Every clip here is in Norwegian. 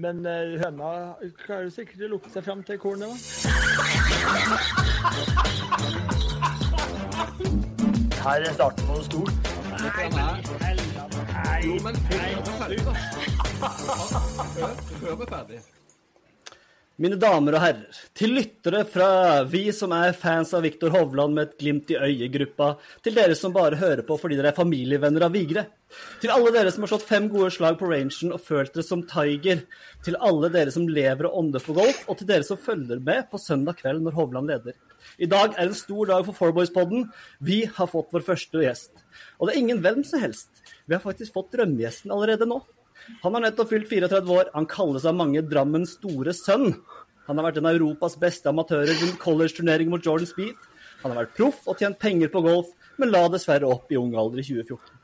Men eh, høna klarer sikkert å lukte seg fram til kornet, da. Her er starten på noe stort. Jo, men før vi er ferdig, da. Før vi er ferdig. Mine damer og herrer, til lyttere fra vi som er fans av Viktor Hovland med et glimt i øyet-gruppa, til dere som bare hører på fordi dere er familievenner av Vigre, til alle dere som har slått fem gode slag på rangen og følt dere som Tiger, til alle dere som lever og ånder for golf, og til dere som følger med på søndag kveld når Hovland leder. I dag er en stor dag for Fourboys-podden. Vi har fått vår første gjest. Og det er ingen hvem som helst. Vi har faktisk fått drømmegjesten allerede nå. Han har nettopp fylt 34 år. Han kalles av mange Drammens store sønn. Han har vært en av Europas beste amatører i college-turnering mot Jordan Speed. Han har vært proff og tjent penger på golf, men la dessverre opp i ung alder i 2014.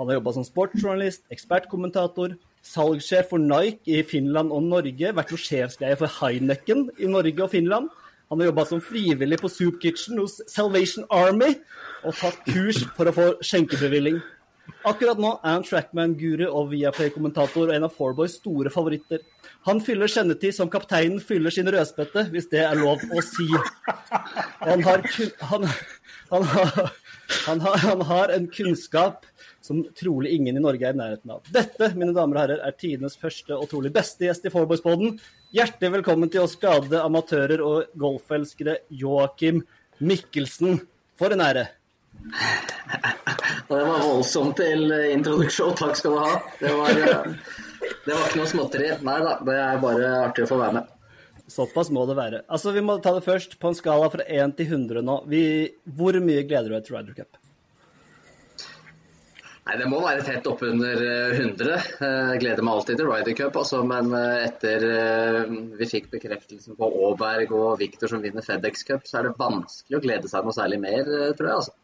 Han har jobba som sportsjournalist, ekspertkommentator, salgssjef for Nike i Finland og Norge, vært sjefsgreie for Heineken i Norge og Finland. Han har jobba som frivillig på Soup Kitchen hos Salvation Army og tatt kurs for å få skjenkebevilling. Akkurat nå er han trackman-guru og Viaplay-kommentator og en av Fourboys store favoritter. Han fyller kjennetid som kapteinen fyller sin rødspette, hvis det er lov å si. Han har, han, han, har, han har en kunnskap som trolig ingen i Norge er i nærheten av. Dette, mine damer og herrer, er tidenes første og trolig beste gjest i Fourboys-poden. Hjertelig velkommen til oss skadede amatører og golfelskere Joakim Mikkelsen. For en ære. Det var voldsomt til introduksjon. Takk skal du ha. Det var, det var ikke noe småtteri. Nei da, det er bare artig å få være med. Såpass må det være. Altså, Vi må ta det først. På en skala fra 1 til 100 nå. Vi, hvor mye gleder du deg til Ryder Cup? Nei, Det må være tett oppunder 100. Jeg gleder meg alltid til Ryder Cup, altså, men etter vi fikk bekreftelsen på Aaberg og Victor som vinner FedEx Cup, så er det vanskelig å glede seg noe særlig mer, tror jeg. altså.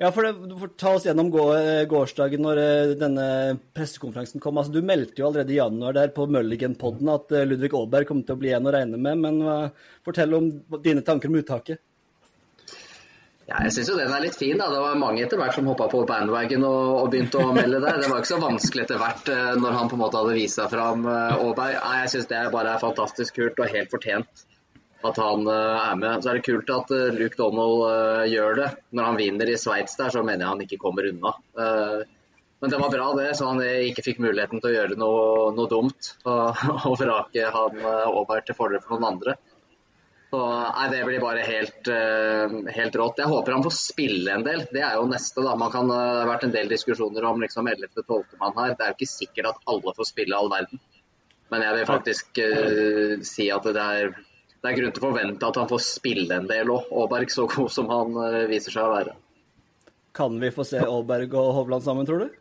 Ja, for det, for ta oss gjennom gårsdagen når denne pressekonferansen kom. Altså, du meldte jo allerede i januar der på Mulligan-podden at Ludvig Aaberg kom til å bli en å regne med. Men uh, fortell om dine tanker om uttaket. Ja, jeg syns jo den er litt fin. da. Det var mange etter hvert som hoppa på bandwagon og, og, begynte å melde der. Det var ikke så vanskelig etter hvert når han på en måte hadde vist seg fram, Aaberg. Nei, jeg syns det bare er fantastisk kult og helt fortjent at han er med. Så er det kult at Luke Donald gjør det. Når han vinner i Sveits der, så mener jeg han ikke kommer unna. Men det var bra det, så han ikke fikk muligheten til å gjøre noe, noe dumt. Og, og vrake han over til fordel for noen andre. Så nei, Det blir bare helt, helt rått. Jeg håper han får spille en del. Det er jo neste. da. Kan, det har vært en del diskusjoner om liksom 11.-12. mann her. Det er jo ikke sikkert at alle får spille all verden. Men jeg vil faktisk uh, si at det er det er grunn til å forvente at han får spille en del òg. Aaberg så god som han viser seg å være. Kan vi få se Aaberg og Hovland sammen, tror du?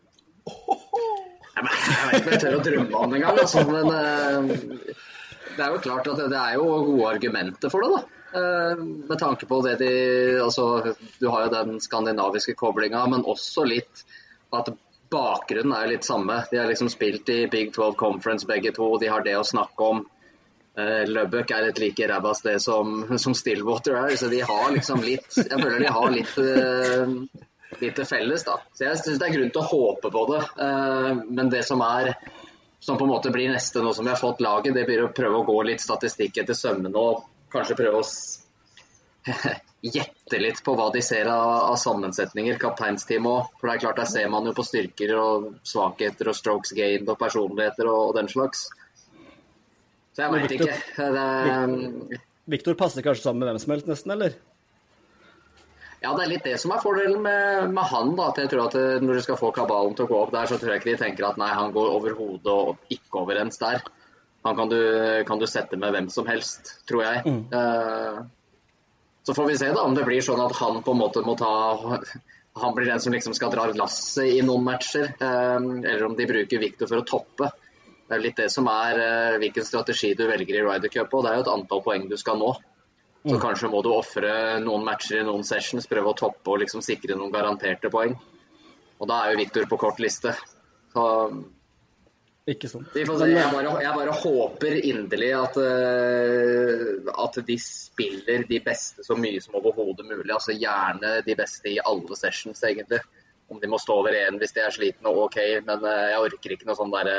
Jeg vet ikke om jeg tør å drømme om det engang, altså, men uh, det er jo klart at det er jo gode argumenter for det. da. Uh, med tanke på det de altså, Du har jo den skandinaviske koblinga, men også litt at bakgrunnen er litt samme. De har liksom spilt i Big 12 Conference begge to, de har det å snakke om. Løbøk er et like ræva sted som, som, Stillwater er, så de har liksom litt Jeg føler de har litt, uh, litt felles, da. Så jeg syns det er grunn til å håpe på det. Uh, men det som er som på en måte blir neste nå som vi har fått laget, det blir å prøve å gå litt statistikk etter sømmene og kanskje prøve å gjette litt på hva de ser av sammensetninger, kapteinsteam òg. For det er klart, der ser man jo på styrker og svakheter og strokes gained og personligheter og, og den slags. Så jeg veit ikke. Det... Victor passer kanskje sammen med hvem som helst, nesten, eller? Ja, det er litt det som er fordelen med, med han. da, at jeg tror at Når du skal få kabalen til å gå opp der, så tror jeg ikke de tenker at nei, han går over hodet og ikke overens der. Han kan du, kan du, sette med hvem som helst, tror jeg. Mm. Uh, så får vi se da om det blir sånn at han på en måte må ta Han blir den som liksom skal dra lasset i noen matcher. Uh, eller om de bruker Victor for å toppe. Det er litt det som er uh, hvilken strategi du velger i Ryder Cup. og Det er jo et antall poeng du skal nå. Så mm. kanskje må du ofre noen matcher i noen sessions, prøve å toppe og liksom sikre noen garanterte poeng. Og da er jo Victor på kort liste. Så ikke sant. Jeg bare, jeg bare håper inderlig at, uh, at de spiller de beste så mye som overhodet mulig. Altså Gjerne de beste i alle sessions, egentlig. Om de må stå over én hvis de er slitne, ok, men eh, jeg orker ikke noe sånn derre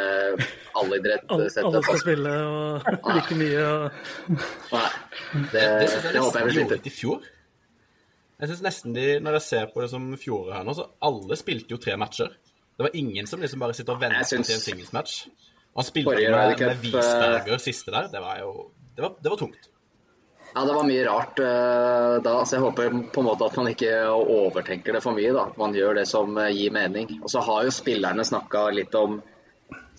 allidrett Alle, alle skal spille og like mye. Og... Nei, det, Det håper jeg vil blir de i fjor. Jeg synes nesten de, Når jeg ser på det som fjoråret her nå, så alle spilte jo tre matcher. Det var ingen som liksom bare sitter og venter synes... til en singles-match. Han spilte med, med Wiesberger siste der. Det var jo det var, det var tungt. Ja, det var mye rart uh, da, så jeg håper på en måte at man ikke overtenker det for mye. da, At man gjør det som uh, gir mening. Og så har jo spillerne snakka litt om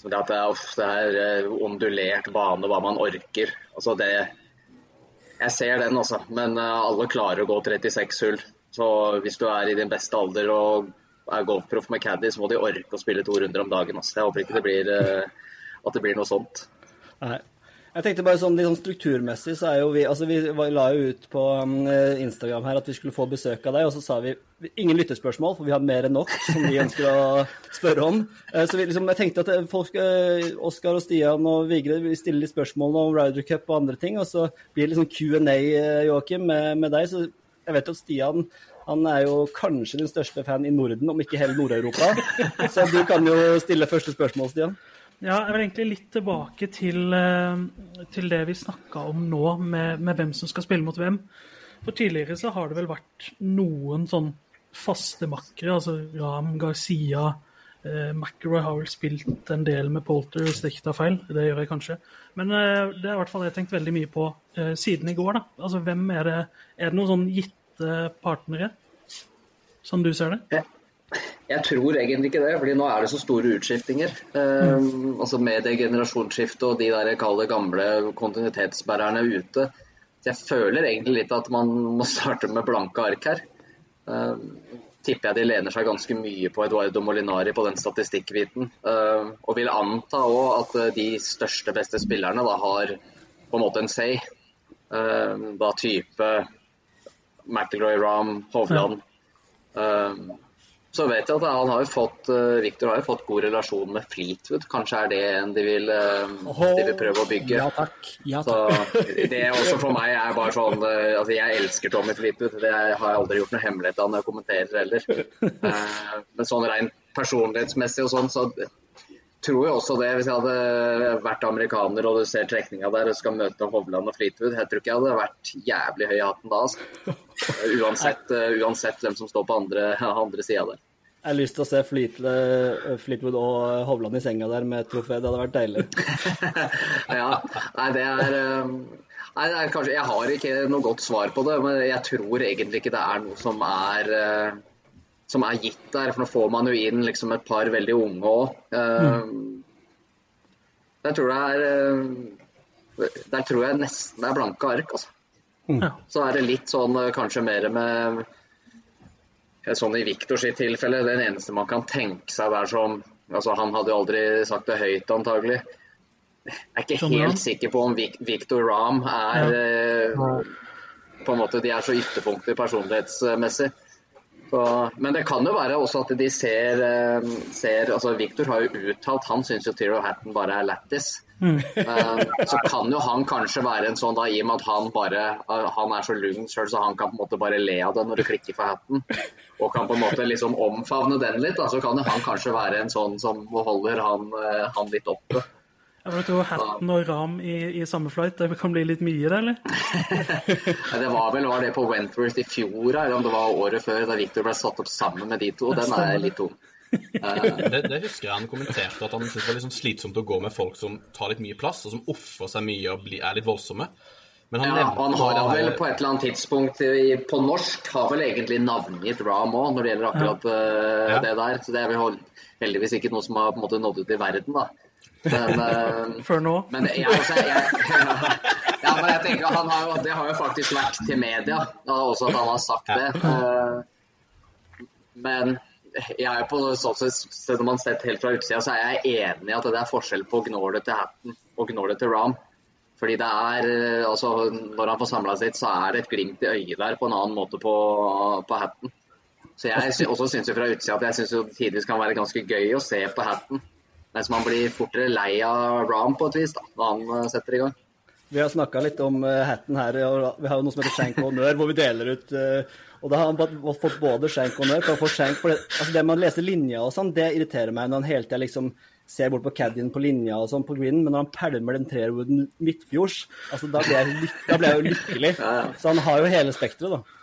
det at det er, uff, det er uh, ondulert bane, hva man orker. Altså det Jeg ser den, altså. Men eh, alle klarer å gå 36 hull. Så hvis du er i din beste alder og er golfproff med caddy, så må de orke å spille to runder om dagen. Altså. Jeg håper ikke det blir, eh, at det blir noe sånt. Nei. Jeg tenkte bare sånn, liksom Strukturmessig så er jo vi altså Vi la jo ut på um, Instagram her at vi skulle få besøk av deg, og så sa vi ingen lyttespørsmål, for vi har mer enn nok som vi ønsker å spørre om. Eh, Så vi, liksom, jeg tenkte at eh, folk, eh, Oskar og Stian og Vigre vil stille litt spørsmål om Ryder Cup og andre ting, og så blir det liksom Q&A, eh, Joakim, med, med deg. Så jeg vet at Stian han er jo kanskje din største fan i Norden, om ikke hele Nord-Europa. Så du kan jo stille første spørsmål, Stian. Ja, jeg vil egentlig litt tilbake til, eh, til det vi snakka om nå, med, med hvem som skal spille mot hvem. For tidligere så har det vel vært noen sånn faste makkere, altså Ram, Garcia eh, McIlroy har vel spilt en del med Polter, hvis det ikke tar feil. Det gjør jeg kanskje. Men eh, det er i hvert fall jeg tenkt veldig mye på eh, siden i går. da. Altså, hvem Er det Er det noen sånn gitte partnere, som du ser det? Jeg, jeg tror egentlig ikke det, fordi nå er det så store utskiftinger. Eh, altså Med det generasjonsskiftet og de der jeg kaller gamle kontinuitetsbærerne ute. Så jeg føler egentlig litt at man må starte med blanke ark her. Um, tipper jeg de lener seg ganske mye på Eduardo Molinari på den statistikkbiten. Um, og vil anta òg at eh, de største, beste spillerne da har på en måte en say. Um, da type McIlroy, Rahm, Hovland. Eh, så vet jeg at han har jo fått eh, Victor har jo fått god relasjon med Fleetwood. Kanskje er det en de vil, eh, de vil prøve å bygge. Ja takk. Ja, Så takk. det også for meg er bare sånn eh, Altså, jeg elsker Tommy Fleetwood. Det har jeg aldri gjort noe hemmelighet av når jeg kommenterer heller. Men sånn rent personlighetsmessig og sånn, så tror jeg også det. Hvis jeg hadde vært amerikaner og du ser trekninga der og skal møte Hovland og Fleetwood, jeg tror ikke jeg hadde vært jævlig høy i hatten da. Altså. Uansett, eh, uansett hvem som står på andre, andre sida der. Jeg har lyst til å se Fleetwood, Fleetwood og Hovland i senga der med et trofé. Det hadde vært deilig. ja, nei, det er eh, Nei, det er kanskje Jeg har ikke noe godt svar på det, men jeg tror egentlig ikke det er noe som er eh, som er gitt der. For nå får man jo inn liksom et par veldig unge òg. Jeg tror det er eh, Der tror jeg nesten det er blanke ark, altså. Mm. Så er det litt sånn eh, kanskje mer med eh, Sånn i Victor sitt tilfelle, den eneste man kan tenke seg der som altså Han hadde jo aldri sagt det høyt, antagelig. Jeg er ikke som helt helt sikker på om Vic- Victor Rahm er eh, På en måte De er så ytterpunkter personlighetsmessig. Så, men det kan jo være også at de ser, eh, ser altså Victor har jo uttalt Han syns jo Tiro Hatton bare er lættis. Eh, så kan jo han kanskje være en sånn da, i og med at han bare eh, Han er så lugn sjøl, så han kan på en måte bare le av det når du klikker for hatten. Og kan på en måte liksom omfavne den litt. Da, så kan jo han kanskje være en sånn som holder han, han litt oppe. Jeg vet jo Hatton og Ram i, i samme flight, det kan bli litt mye, det, eller? Det var vel var det på Wentworth i fjor, eller om det var året før, da Victor ble satt opp sammen med de to. Den er litt tung. Det, det husker jeg han kommenterte, at han syntes det var sånn slitsomt å gå med folk som tar litt mye plass, og som ofrer seg mye og blir, er litt voldsomme. Men han Ja, han har bare- vel på et eller annet tidspunkt i, på norsk har vel egentlig navngitt Ram òg, når det gjelder akkurat ja. Ja. det der. Så det er vel heldigvis ikke noe som har på en måte nådd ut i verden, da. Men, uh, Før nå. men jeg, altså, jeg, ja, men jeg tenker han har Det har jo faktisk vært til media, også at han har sagt det. Eh, Men jeg er på sånn sett, om man sett helt fra utsida, så er jeg enig i at det er forskjell på gnålet til Hatton og gnålet til Ram. Fordi det er, eh, altså Når han får samla sitt, så er det et glimt i øyet der på en annen måte på, på Hatton. Så jeg også syns jo fra utsida at jeg syns det tidvis kan være ganske gøy å se på Hatton. Mens man blir fortere lei av Ram på et vis da, når han eh, setter i gang. Vi har snakka litt om uh, hatten her. og Vi har jo noe som heter Shank honnør, hvor vi deler ut uh, Og da har han fått både Shank honnør. For å få Shank for det, altså det med å lese linja og sånn, det irriterer meg når han hele tida liksom ser bort på caddien på linja og sånn på greenen, men når han pælmer den treerwooden midtfjords, altså da blir, jeg, jeg jo lykkelig. Så han har jo hele spekteret, da.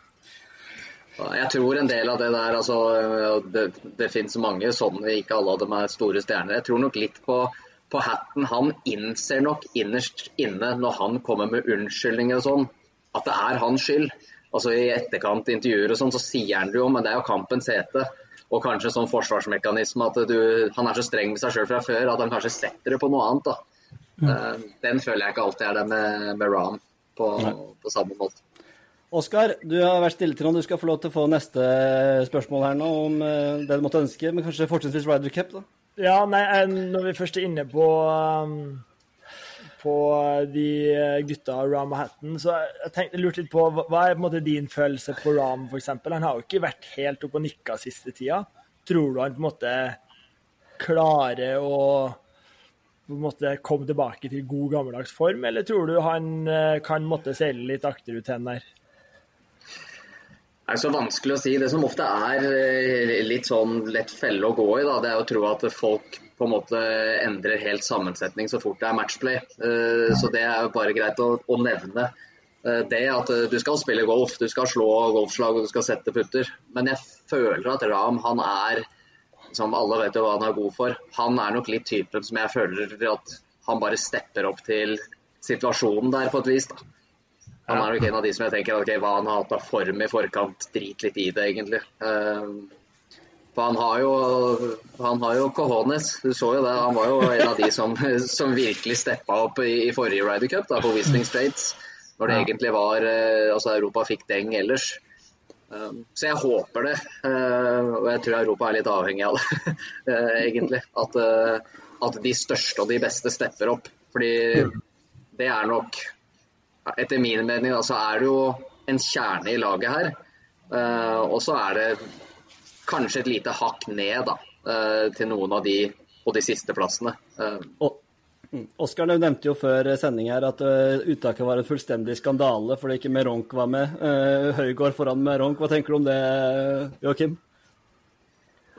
Jeg tror en del av det der altså, Det, det finnes mange sånne, ikke alle av dem er store stjerner. Jeg tror nok litt på, på hatten. Han innser nok innerst inne når han kommer med unnskyldninger og sånn, at det er hans skyld. Altså I etterkant intervjuer og sånn, så sier han det jo, men det er jo kampens hete. Og kanskje sånn forsvarsmekanisme at du, han er så streng med seg sjøl fra før at han kanskje setter det på noe annet. da. Mm. Den føler jeg ikke alltid er det med, med Ram på, på samme måte. Oskar, du har vært stille til nå. Du skal få lov til å få neste spørsmål her nå, om eh, det du måtte ønske. Men kanskje fortrinnsvis Ryder Cup, da? Ja, nei, når vi først er inne på um, på de gutta Ram og Hatton, så jeg tenkte lurt litt på hva er på en måte din følelse på Ram, f.eks.? Han har jo ikke vært helt oppe og nikka siste tida. Tror du han på en måte klarer å på en måte komme tilbake til god gammeldags form, eller tror du han eh, kan måtte seile litt akterut hen der? Det er så vanskelig å si. Det som ofte er eh, litt sånn lett felle å gå i, da, det er å tro at folk på en måte endrer helt sammensetning så fort det er matchplay. Eh, så det er jo bare greit å, å nevne. Eh, det at du skal spille golf, du skal slå golfslag og du skal sette putter. Men jeg føler at Ram han er, som alle vet jo hva han er god for, han er nok litt typen som jeg føler at han bare stepper opp til situasjonen der på et vis. da. Han er nok en av de som jeg tenker ok, hva han har hatt av form i forkant, drit litt i det, egentlig. Uh, for han har jo han har jo cojones, du så jo det. Han var jo en av de som, som virkelig steppa opp i, i, forrige Ryder Cup, da, på Whistling Straits. Når det egentlig var uh, Altså, Europa fikk deng ellers. Um, så jeg håper det, uh, og jeg tror Europa er litt avhengig av det, egentlig. At, at de største og de beste stepper opp. Fordi det er nok etter min mening så er det jo en kjerne i laget her. Uh, og så er det kanskje et lite hakk ned da, uh, til noen av de på de siste plassene. Uh. Oskar nevnte jo før sending her at uttaket var en fullstendig skandale fordi ikke Meronk var med. Høygård foran Meronk. Hva tenker du om det, Joakim?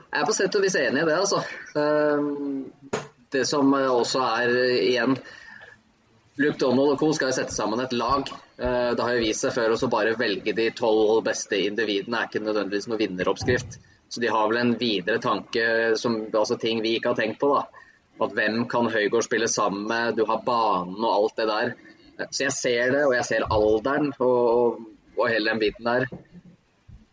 Jeg er på sett og vis enig i det, altså. det som også er igjen Luke Donald og co. skal jo sette sammen et lag. Eh, det har jo vist seg før å bare velge de tolv beste individene er ikke nødvendigvis noen vinneroppskrift. Så de har vel en videre tanke, som, altså ting vi ikke har tenkt på. da. At hvem kan Høygård spille sammen med? Du har banen og alt det der. Så jeg ser det, og jeg ser alderen og, og hele den biten der.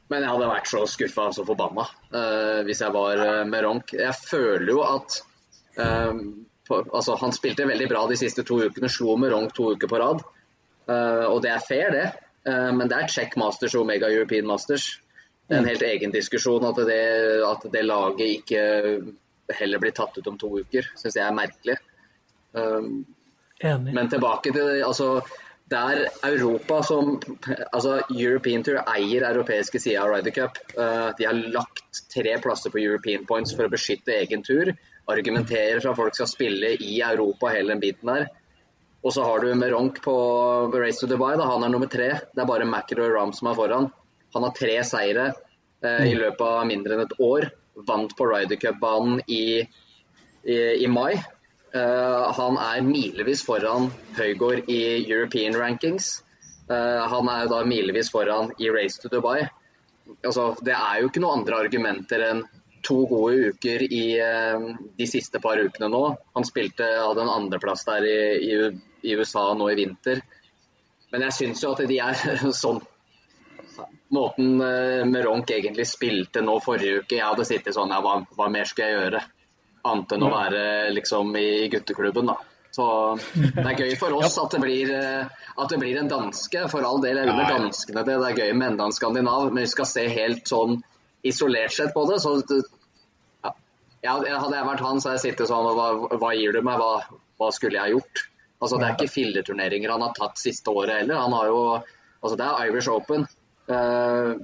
Men jeg hadde vært så skuffa og så forbanna uh, hvis jeg var uh, med Ronk. Jeg føler jo at uh, på, altså, Han spilte veldig bra de siste to ukene, slo Meronk to uker på rad. Uh, og det er fair, det. Uh, men det er Czech Masters og Omega European Masters. Det er en mm. helt egen diskusjon at det, at det laget ikke heller blir tatt ut om to uker. Syns jeg er merkelig. Um. Men tilbake til altså, det er Europa som altså European Tour eier europeiske sida av Ryder Cup. Uh, de har lagt tre plasser på European Points for å beskytte egen tur argumenterer for at folk skal spille i Europa, hele den biten der. Og så har du Meronk på Race to Dubai. Da. Han er nummer tre. Det er bare McIlroy Ram som er foran. Han har tre seire eh, i mm. løpet av mindre enn et år. Vant på Ryder Cup-banen i, i, i, mai. Eh, han er milevis foran Høygård i European rankings. Eh, han er da milevis foran i Race to Dubai. Altså, det er jo ikke noen andre argumenter enn to gode uker i eh, de siste par ukene nå. Han spilte hadde en andreplass der i, i, i, USA nå i vinter. Men jeg syns jo at de er sånn Måten eh, Meronk egentlig spilte nå forrige uke Jeg hadde sittet sånn ja, hva, hva mer skal jeg gjøre? Annet enn å være liksom i gutteklubben, da. Så det er gøy for oss at det blir, eh, at det blir en danske. For all del er det danskene det. Det er gøy med enda en skandinav, men vi skal se helt sånn isolert sett på det, så ja, hadde jeg vært han, så hadde jeg sittet sånn hva, hva gir du meg? Hva, hva, skulle jeg gjort? Altså, Det er ikke filleturneringer han har tatt siste året heller. Han har jo, altså Det er Irish Open. Uh,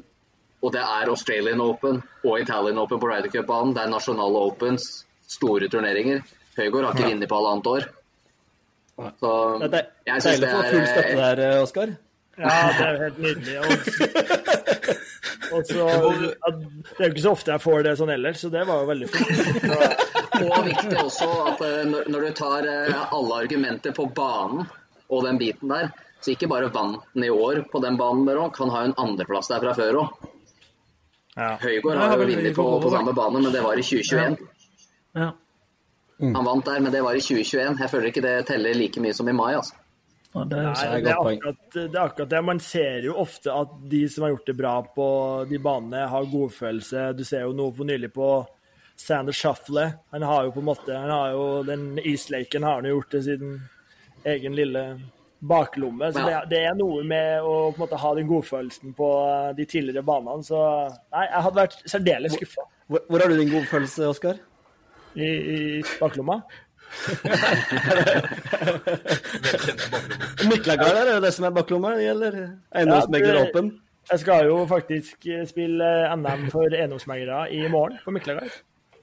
og det er Australian Open og Italian Open på Ryder Cup-banen. Det er nasjonale Opens, store turneringer. Høygård har ikke vunnet på halvannet år. Så Det er deilig å få full støtte der, eh, Oskar. Ja, det er jo helt nydelig. Og, og så, ja, det er jo ikke så ofte jeg får det sånn ellers, så det var jo veldig fint. Og viktig også at eh, når, du tar eh, alle argumenter på banen og den biten der, så ikke bare vant den i år på den banen der òg, kan ha en andreplass der fra før òg. Ja. Høygård har jo vunnet på, på samme bane, men det var i 2021. Ja. Han vant der, men det var i 2021. Jeg føler ikke det teller like mye som i mai. altså. Nei, er et det, er akkurat, det er akkurat det. Man ser jo ofte at de som har gjort det bra på de banene, har godfølelse. Du ser jo noe på nylig på Sander Shuffle. Han har jo på en måte han har jo Den islaken har han jo gjort til sin egen lille baklomme. Så det, det er noe med å på en måte ha den godfølelsen på de tidligere banene. Så nei, jeg hadde vært særdeles skuffa Hvor, hvor har du din godfølelse, Oskar? i, i baklomma. Miklagard er jo det som er baklomma, eller eiendomsmegler Ja. Jeg skal jo faktisk spille NM for eiendomsmeglere i morgen på Miklagard.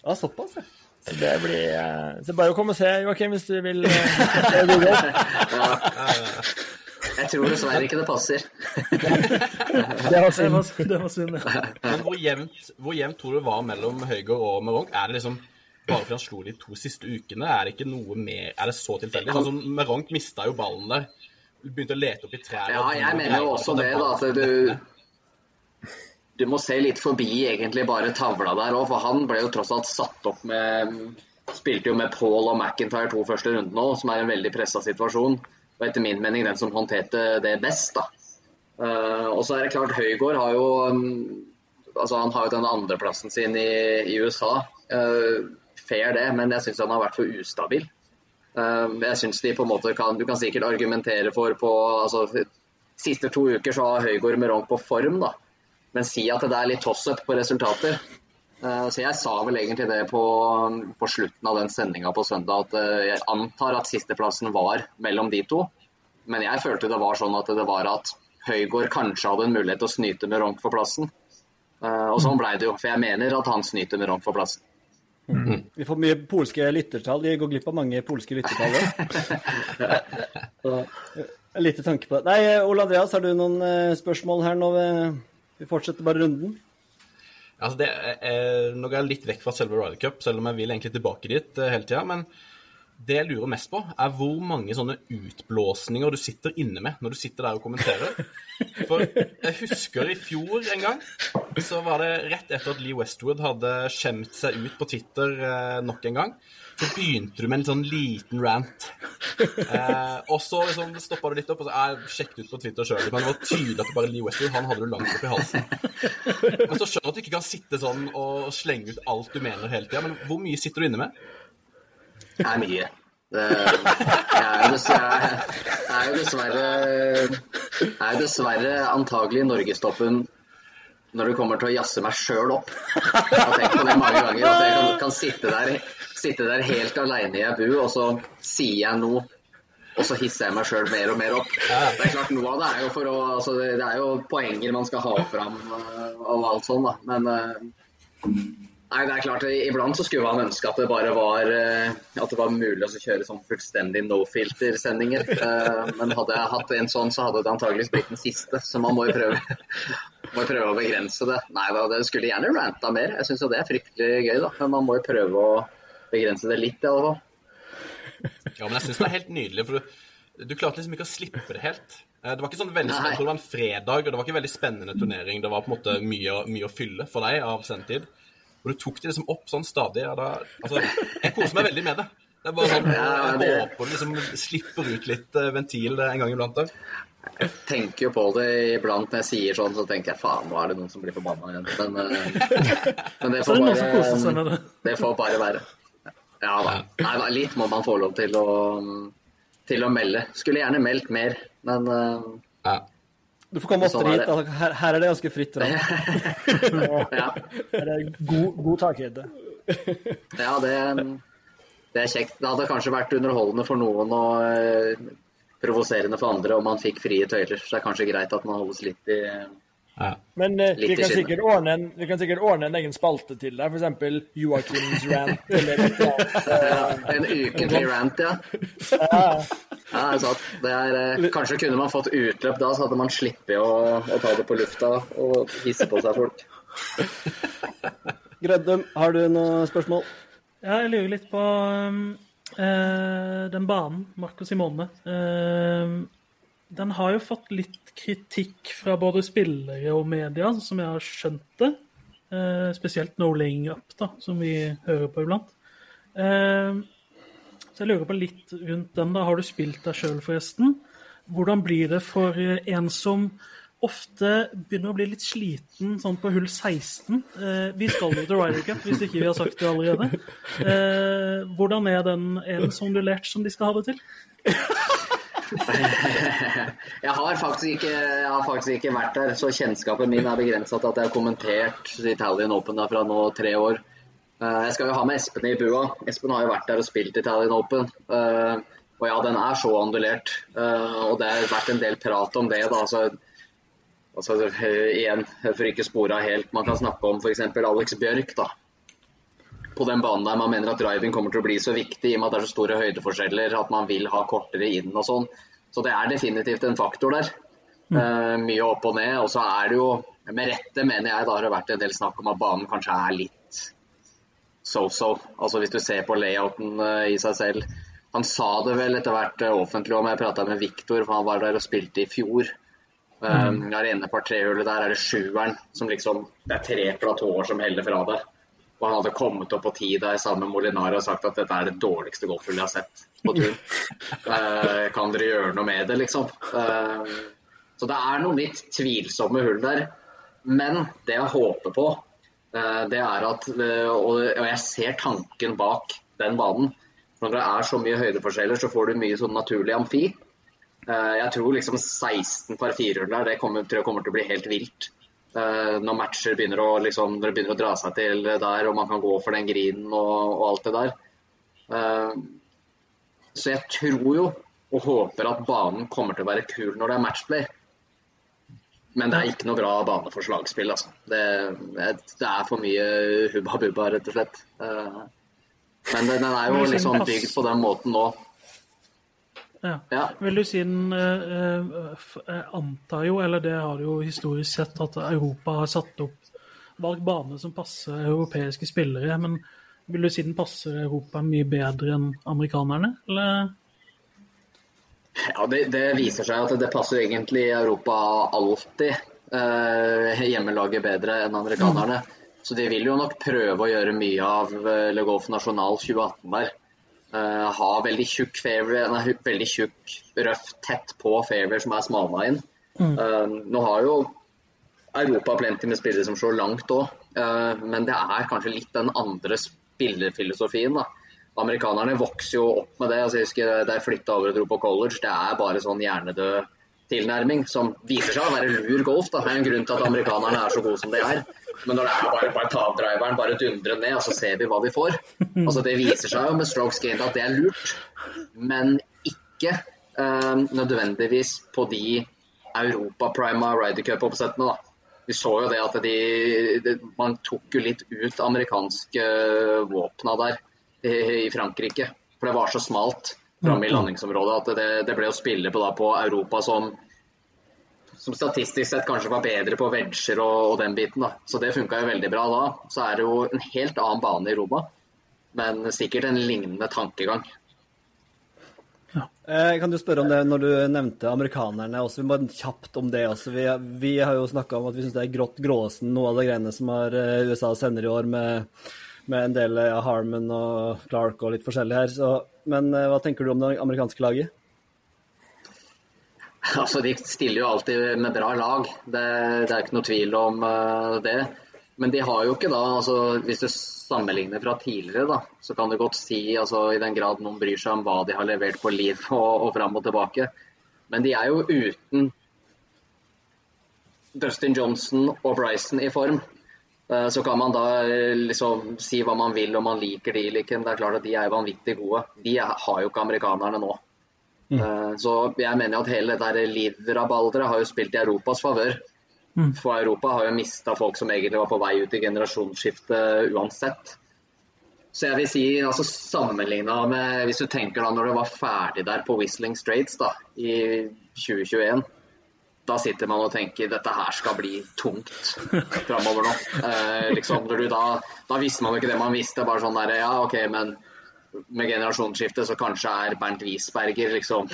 Ja, såpass, ja. Så det blir eh, Så bare å komme og se, Joakim, hvis du vil. eh. Jeg tror dessverre ikke det passer. Det var synd. det var synd, ja. Men hvor jevnt, hvor jevnt tror du var mellom Høygård og Meronk? Er det liksom bare fordi han slo de to siste ukene? Er det ikke noe mer Er det så tilfeldig? Sånn som Meronk mista jo ballen der. Begynte å lete opp i trær. Ja, jeg mener jo også det, da. At du Du må se litt forbi egentlig bare tavla der òg, for han ble jo tross alt satt opp med Spilte jo med Paul og McIntyre to første runder nå, som er en veldig pressa situasjon. Og etter min mening den som håndterte det best, da. Eh, og så er det klart, Høygård har jo um, Altså, han har jo den andreplassen sin i, i USA. Eh, fair det, men jeg syns han har vært for ustabil. Eh, jeg synes de på en måte kan Du kan sikkert argumentere for på altså, Siste to uker så har Høygård Meronk på form, da. Men si at det er litt toss-up på resultater. Eh, Så jeg sa vel egentlig det på, på slutten av den sendinga på søndag, at eh, jeg antar at sisteplassen var mellom de to. Men jeg følte det var sånn at det var at Høygård kanskje hadde en mulighet til å snyte Meronk for plassen. Eh, Og sånn blei det jo, for jeg mener at han snyter Meronk for plassen. Vi får mye polske lyttertall. De går glipp av mange polske lyttertall. òg. Eh, En liten tanke på det. Nei, eh, Ole Andreas, har du noen eh, spørsmål her nå? Vi- Vi fortsetter bare runden. Altså det er, nå går jeg litt vekk fra selve Ryder Cup, selv om jeg vil egentlig tilbake dit eh, hele tida. Men det jeg lurer mest på, er hvor mange sånne utblåsninger du sitter inne med når du sitter der og kommenterer. For jeg husker i fjor en gang, så var det rett etter at Lee Westwood hadde skjemt seg ut på Twitter eh, nok en gang. Så begynte du med en sånn liten rant. Eh, og så liksom, stoppa du litt opp og så jeg sjekket ut på Twitter sjøl. Men det var tydelig at det bare Lee Westwood han hadde du langt oppi halsen. Men så skjønner du at du ikke kan sitte sånn og slenge ut alt du mener hele tida. Men hvor mye sitter du inne med? Det er mye. Det jeg er jo dessverre, jeg er dessverre, er antagelig norgestoppen når det kommer til å jazze meg sjøl opp. Jeg har tenkt på det mange ganger. At jeg kan, kan sitte, der, sitte der helt aleine i ei bu, og så sier jeg noe. Og så hisser jeg meg sjøl mer og mer opp. Det er klart Noe av det er jo å altså det, er jo poenger man skal ha fram øh, og alt sånn, da. Men øh, Nei, det er klart, Iblant så skulle man ønske at det bare var eh, at det var mulig å kjøre sånn fullstendig no-filter-sendinger. Eh, Men hadde jeg hatt en sånn, så hadde det antageligvis blitt den siste. Så man må jo prøve, må jo prøve å begrense det. Nei da, det skulle gjerne ranta mer. Jeg syns jo det er fryktelig gøy, da. Men man må jo prøve å begrense det litt, i alle fall. Ja, men jeg syns det er helt nydelig, for du, du klarte liksom ikke å slippe det helt. Eh, Det var ikke sånn veldig spennende, det var en fredag, og det var ikke en veldig spennende turnering. Det var på en måte mye, mye å fylle for deg av sendetid. Og du tok det liksom opp sånn stadig. Og da, altså, jeg koser meg veldig med det. Det er bare sånn, Ja, Jeg håper du liksom slipper ut litt eh, ventil en gang iblant. da. Jeg tenker jo på det iblant når jeg sier sånn, så tenker jeg faen, nå er det noen som blir forbanna igjen. Men, eh, men det får bare det. Får bare være. Ja da. Nei, da, litt må man få lov til å, til å melde. Skulle gjerne meldt mer, men eh, Ja. Du får komme Sånn oftere er hit. Altså. Her, her er det ganske fritt fram. ja. Det er god, god takhøyde. ja det, det er kjekt. Det hadde kanskje vært underholdende for noen og eh, provoserende for andre om man fikk frie tøyler. Så det er kanskje greit at man holdes litt i Ja. Men uh, vi, kan sikkert ordne en, vi kan sikkert ordne en egen spalte til deg, f.eks. Joakims rant. Eller et eller annet. ja, en ukentlig rant, ja. Ja, Ja, det er. Det er, eh, kanskje kunne man fått utløp da, så hadde man sluppet å, å ta det på lufta og hisse på seg folk. Grøddum, har du noen spørsmål? Ja, jeg lurer litt på um, eh, den banen, Marco Simone. Eh, den har jo fått litt kritikk fra både spillere og media, som jeg har skjønt det. Eh, spesielt No Laying Up, da, som vi hører på iblant. Eh, så jeg lurer på litt rundt den. da. Har du spilt deg sjøl, forresten? Hvordan blir det for eh, en som ofte begynner å bli litt sliten sånn på hull 16? Eh, vi skal jo til Ryder Cup, hvis ikke vi har sagt det allerede. Eh, hvordan er den er den lærte som de skal ha det til? Jeg har, ikke, jeg har faktisk ikke vært der, så kjennskapen min er begrensa til at jeg har kommentert Italian Open der fra nå tre år. Eh, Jeg skal jo ha med Espen i bua. Espen har jo vært der og spilt Italian Open. Eh, Og ja, den er så ondulert. Eh, Og det har vært en del prat om det, da. Altså, altså igjen, for ikke spora helt. Man kan snakke om f.eks. Alex Bjørk, da. På den banen der man mener at driving kommer til å bli så viktig i og med at det er så store høydeforskjeller, at man vil ha kortere inn og sånn. Så det er definitivt en faktor der. Uh, mye opp og ned. Og så er det jo, med rette mener jeg, da har det vært en del snakk om at banen kanskje er litt so-so. Altså hvis du ser på layouten uh, i seg selv. Han sa det vel etter hvert uh, offentlig om, jeg prata med Viktor, for han var der og spilte i fjor. Um, par trehullet der er det sjueren som liksom Det er tre platåer som heller fra det. Og han hadde kommet opp på ti der sammen med Molinar og sagt at dette er det dårligste golfhullet jeg har sett på turen. Eh, kan dere gjøre noe med det, liksom? Eh, så det er noen litt tvilsomme hull der. Men det jeg håper på, eh, det er at eh, Og jeg ser tanken bak den banen. Når det er så mye høydeforskjeller, så får du mye sånn naturlig amfi. Eh, Jeg tror liksom 16 par firehull der, det kommer, tror jeg kommer til å bli helt vilt. Eh, Når matcher begynner å, liksom, når det begynner å dra seg til der, og man kan gå for den grinen og, og alt det der. Eh, Så jeg tror jo og håper at banen kommer til å være kul når det er matchplay. Men det er ikke noe bra bane for slagspill, altså. Det, det er for mye hubba bubba, rett og slett. Eh, Men den den er jo liksom bygd på den måten nå. Ja. Ja. Vil du si den eh, eh, Jeg antar jo, eller det har du jo historisk sett, at Europa har satt opp valgt bane som passer europeiske spillere. Men vil du si den passer Europa mye bedre enn amerikanerne, eller? Ja, det, det viser seg at det passer egentlig Europa alltid eh, hjemmelaget bedre enn amerikanerne. Så de vil jo nok prøve å gjøre mye av eh, Le Golf National 2018 der. Eh, ha veldig tjukk fairway, nei, veldig tjukk røff tett på fairway som er smalna inn. Eh, nå har jo Europa plenty med spillere som slår langt òg, men det er kanskje litt den andre spillerfilosofien. da. Amerikanerne vokser jo opp med det. altså jeg husker Da jeg flytta over og dro på college, det er bare sånn hjernedød tilnærming som viser seg å være lur golf. da. Det er en grunn til at amerikanerne er så gode som de er. Men når det er bare, bare ta driveren, bare dundre ned, og så ser vi hva vi får. Altså Det viser seg jo med strokes gained at det er lurt, men ikke eh, nødvendigvis på de Europa-prima Ryder Cup-oppsettene. Vi så jo det at de, de, man tok jo litt ut amerikanske våpna der i, i Frankrike. For det var så smalt framme i landingsområdet at det, det ble å spille på, da, på Europa som, som statistisk sett kanskje var bedre på wedger og, og den biten. da. Så det funka jo veldig bra da. Så er det jo en helt annen bane i Roma, men sikkert en lignende tankegang. Eh, kan du spørre om det når du nevnte amerikanerne også? Vi må kjapt om det også. Vi, vi har jo snakka om at vi syns det er grått gråsen, noe av de greiene som har eh, USA sender i år, med, med en del av Harmon og Clark og litt forskjellig her. Så, men eh, hva tenker du om det amerikanske laget? Altså, De stiller jo alltid med bra lag, det, det er ikke noe tvil om eh, det. Men de har jo ikke da, altså hvis du sammenligner fra tidligere, da, så kan du godt si, altså i den grad noen bryr seg om hva de har levert på liv og, og fram og tilbake. Men de er jo uten Dustin Johnson og Bryson i form. Eh, Så kan man da eh, liksom si hva man vil om man liker de eller ikke. men Det er klart at de er vanvittig gode. De har jo ikke amerikanerne nå. Mm. Så jeg mener at hele det der livrabalderet har jo spilt i Europas favør. For Europa har jo mista folk som egentlig var på vei ut i generasjonsskiftet uansett. Så jeg vil si, altså sammenligna med Hvis du tenker da når det var ferdig der på Whistling Straits da, i 2021 da sitter man og tenker dette her skal bli tungt framover nå. Eh, liksom, du da, da visste man jo ikke det man visste. bare sånn der, ja ok, men med generasjonsskifte så kanskje er Bernt Wiesberger liksom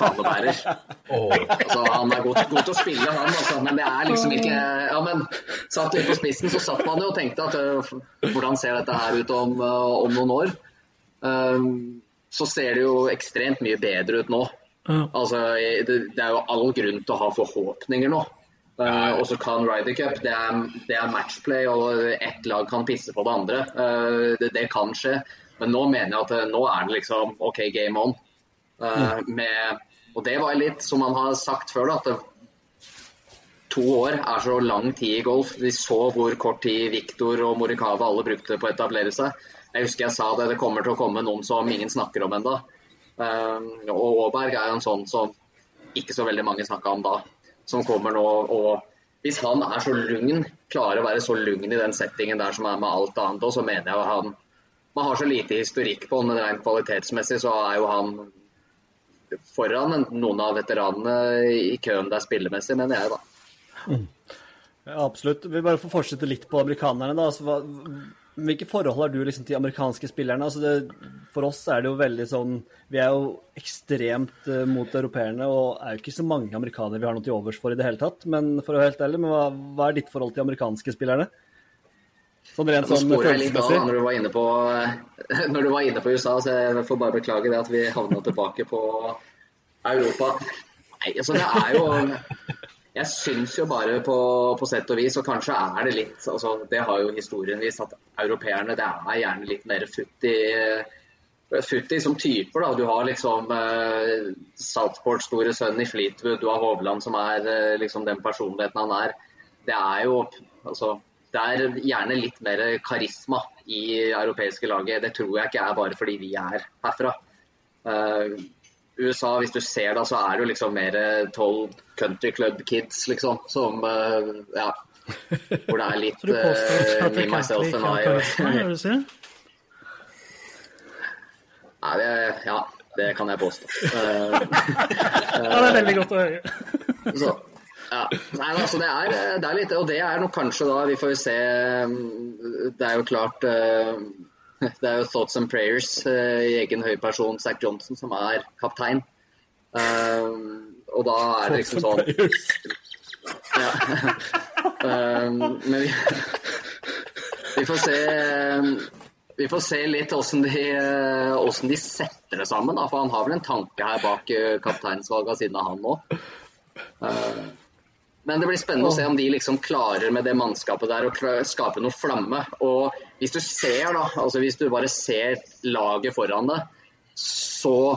fanebærer. Oh. Altså, han er god, god til å spille, han, altså, men det er liksom ikke Ja, men satt litt på spissen, så satt man jo og tenkte at øh, hvordan ser dette her ut om, øh, om noen år? Um, så ser det jo ekstremt mye bedre ut nå. Ja. Altså, det, det er jo all grunn til å ha forhåpninger nå. Uh, og så kan Ryder Cup, det er, det er matchplay, og ett lag kan pisse på det andre. Uh, det, det kan skje. Men nå mener jeg at uh, nå er det liksom OK, game on. Uh, med, og det var litt som man har sagt før, da, at to år er så lang tid i golf. Vi så hvor kort tid Victor og Morikawa alle brukte på å etablere seg. Jeg husker jeg sa det, det kommer til å komme noen som ingen snakker om ennå. Og Aaberg er en sånn som ikke så veldig mange snakka om da, som kommer nå. og Hvis han er så lugn, klarer å være så lugn i den settingen der som er med alt annet, og så mener jeg han Man har så lite historikk på han, men rent kvalitetsmessig så er jo han foran noen av veteranene i køen der spillemessig, mener jeg, da. Ja, absolutt. Vi bare får fortsette litt på amerikanerne. da. Altså, hva, hvilke forhold har du liksom til amerikanske spillerne? Altså, det, for oss er det jo veldig sånn Vi er jo ekstremt uh, mot europeerne, og er jo ikke så mange amerikanere vi har noe til overs for i det hele tatt. Men for å være helt ærlig, men hva, hva er ditt forhold til amerikanske spillerne? Sånn rent sånn da, følelsesmessig. når du var inne på, når du var inne på USA, så jeg får bare beklage det at vi havna tilbake på Europa. Nei, altså det er jo Jeg syns jo bare på, på sett og vis, og kanskje er det litt altså Det har jo historien vist at europeerne det er gjerne litt mer futt Futti som typer, da. Du har liksom eh, Southport store sønn i Fleetwood, du har Hovland som er eh, liksom den personligheten han er. Det er jo altså det er gjerne litt mer karisma i europeiske laget. Det tror jeg ikke er bare fordi vi er herfra. Eh, USA, hvis du ser da, så er det jo liksom mer tolv country club kids, liksom, som eh, Ja. Hvor det er litt Så du påstår ikke at det Patrick myself Cantley and er gjør du sier? Nei, det, ja, det kan jeg påstå. Eh, Ja, det er veldig godt å høre. Så, ja. Nei, altså det er, det er litt Og det er nok kanskje da Vi får jo se mm, Det er jo klart eh, Det er jo thoughts and prayers eh, i egen høy person, Zack Johnson, som er kaptein. Eh, og da er det liksom sånn ja. Eh, Men vi, vi får se vi får se litt hvordan de, hvordan de setter det sammen. Da, for han har vel en tanke her bak eh, kapteinsvalget siden av han òg. Men det blir spennende å se om de liksom klarer med det mannskapet der å skape noe flamme. Og hvis du ser, da, altså hvis du bare ser laget foran deg, så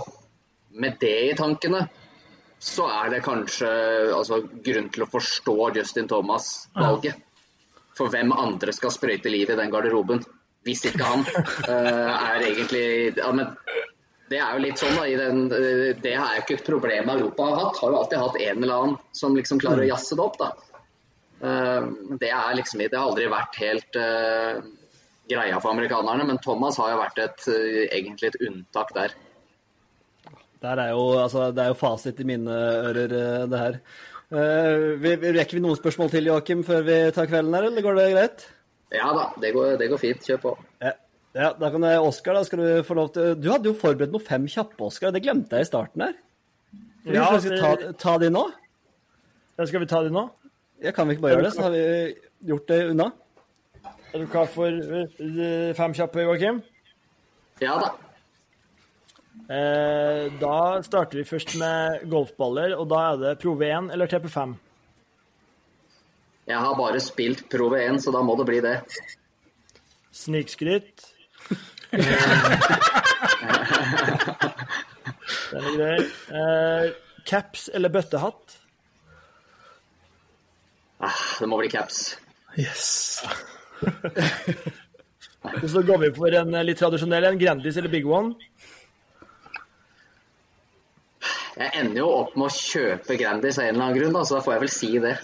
med det i tankene, så er det kanskje altså, grunn til å forstå Justin Thomas-valget. For hvem andre skal sprøyte liv i den garderoben, hvis ikke han? uh, er egentlig ja, men det er jo litt sånn da, i den, eh, Det er jo ikke et problem Europa har hatt. Har jo alltid hatt en eller annen som liksom klarer å jazze det opp. da. Uh, Det er liksom det har aldri vært helt uh, greia for amerikanerne, men Thomas har jo vært et, egentlig et unntak der. Der er jo, altså, det er jo fasit i mine ører, eh, det her. Uh, vi, vi- rekker vi noen spørsmål til, Joakim, før vi tar kvelden her, eller går det greit? Ja da, det går, det går fint. Kjør på. Ja, ja da kan jeg, Oskar, da skal du få lov til Du hadde jo forberedt noen fem kjappe, Oskar. Det glemte jeg i starten her. Skal vi Ja, kanskje ta, ta de nå? Ja, Skal vi ta de nå? Ja, kan vi ikke bare gjøre det, så har vi gjort det unna? Er du klar for eh, fem kjappe, Joakim? Ja da. Eh, da starter vi først med golfballer, og da er det Pro V1 eller TP5. Jeg har bare spilt Pro V1, så da må det bli det. Snikskryt. Den er grei. Eh, caps eller bøttehatt? Ah, det må bli caps. Yes. Og så går vi for en eh, litt tradisjonell en. Grandis eller Big One? Jeg ender jo opp med å kjøpe Grandis av en eller annen grunn, da, så da får jeg vel si det.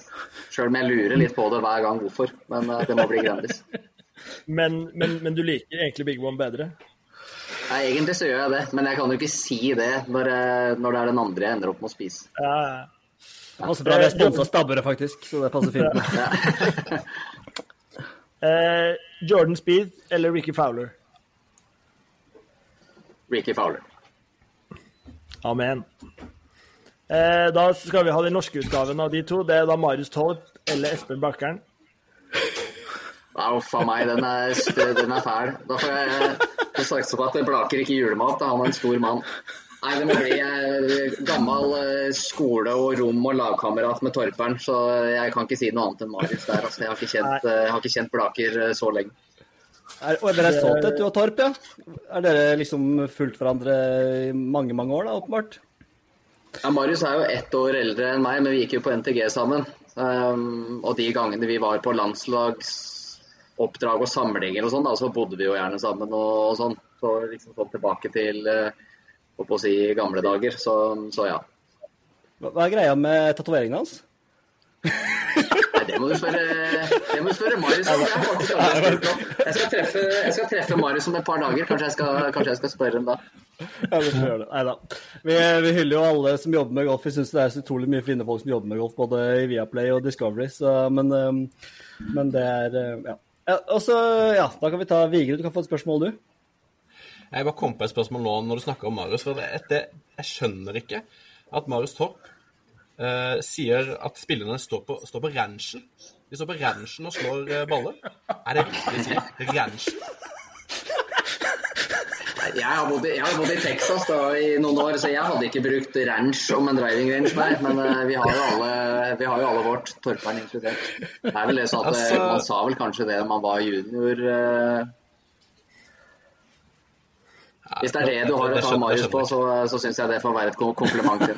Sjøl om jeg lurer litt på det hver gang hvorfor. Men eh, det må bli Grandis. men, men, men du liker egentlig Big One bedre? Nei, egentlig så gjør jeg det, men jeg kan jo ikke si det når, når det er den andre jeg ender opp med å spise. Ja, ja. Også bra, vi har sponsa stabbere, faktisk, så det passer fint. Eh, Jordan Speed eller Ricky Fowler? Ricky Fowler. Amen. Eh, da skal vi ha den norske utgaven av de to. Det er da Marius Torp eller Espen Bakkeren. Nei, Uff a meg, den er, den er fæl. Da får jeg få satse på at Blaker ikke julemat. da Han er en stor mann. Nei, det må bli eh, gammel eh, skole- og rom- og lagkamerat med Torperen. Så jeg kan ikke si noe annet enn Marius der. Altså. Jeg, har ikke kjent, eh, jeg har ikke kjent Blaker eh, så lenge. Er, og dere er tett, du og Torp, ja? Er dere liksom fulgt hverandre i mange, mange år, da, åpenbart? Ja, Marius er jo ett år eldre enn meg, men vi gikk jo på NTG sammen. Um, og de gangene vi var på landslagsoppdrag og samlinger og sånn, da, så bodde vi jo gjerne sammen og, og sånn. Så liksom sånn tilbake til uh, på å si gamle dager. Så, så ja. Hva, hva er greia med tatoveringene hans? Nei, det må du spørre, det må du spørre Marius om. Jeg skal treffe, jeg skal treffe Marius om et par dager. Kanskje jeg skal, kanskje jeg skal spørre ham da. Ja, vi får gjøre det. Neida. Vi, vi hyller jo alle som jobber med golf. Vi syns det er så utrolig mye fine folk som jobber med golf, både i Viaplay og Discovery. Så, men, men det er ja. ja. Og så, ja, da kan vi ta Vigre. Du kan få et spørsmål, du. Jeg bare kom på et spørsmål nå når du snakker om Marius. for det, det, Jeg skjønner ikke at Marius Torp eh, sier at spillerne står på, står på ranchen. De står på ranchen og slår eh, baller. Er det riktig å si? Ranchen? Jeg har bodd i, jeg har bodd i Texas da, i noen år, så jeg hadde ikke brukt ranch om en driving range, nei. Men uh, vi, har jo alle, vi har jo alle vårt, Torperen inkludert. Det er vel det sånn at uh, Altså- Man sa vel kanskje det da man var junior. Hvis det er det du har å ta Marius på, så, så syns jeg det får være et kom- kompliment.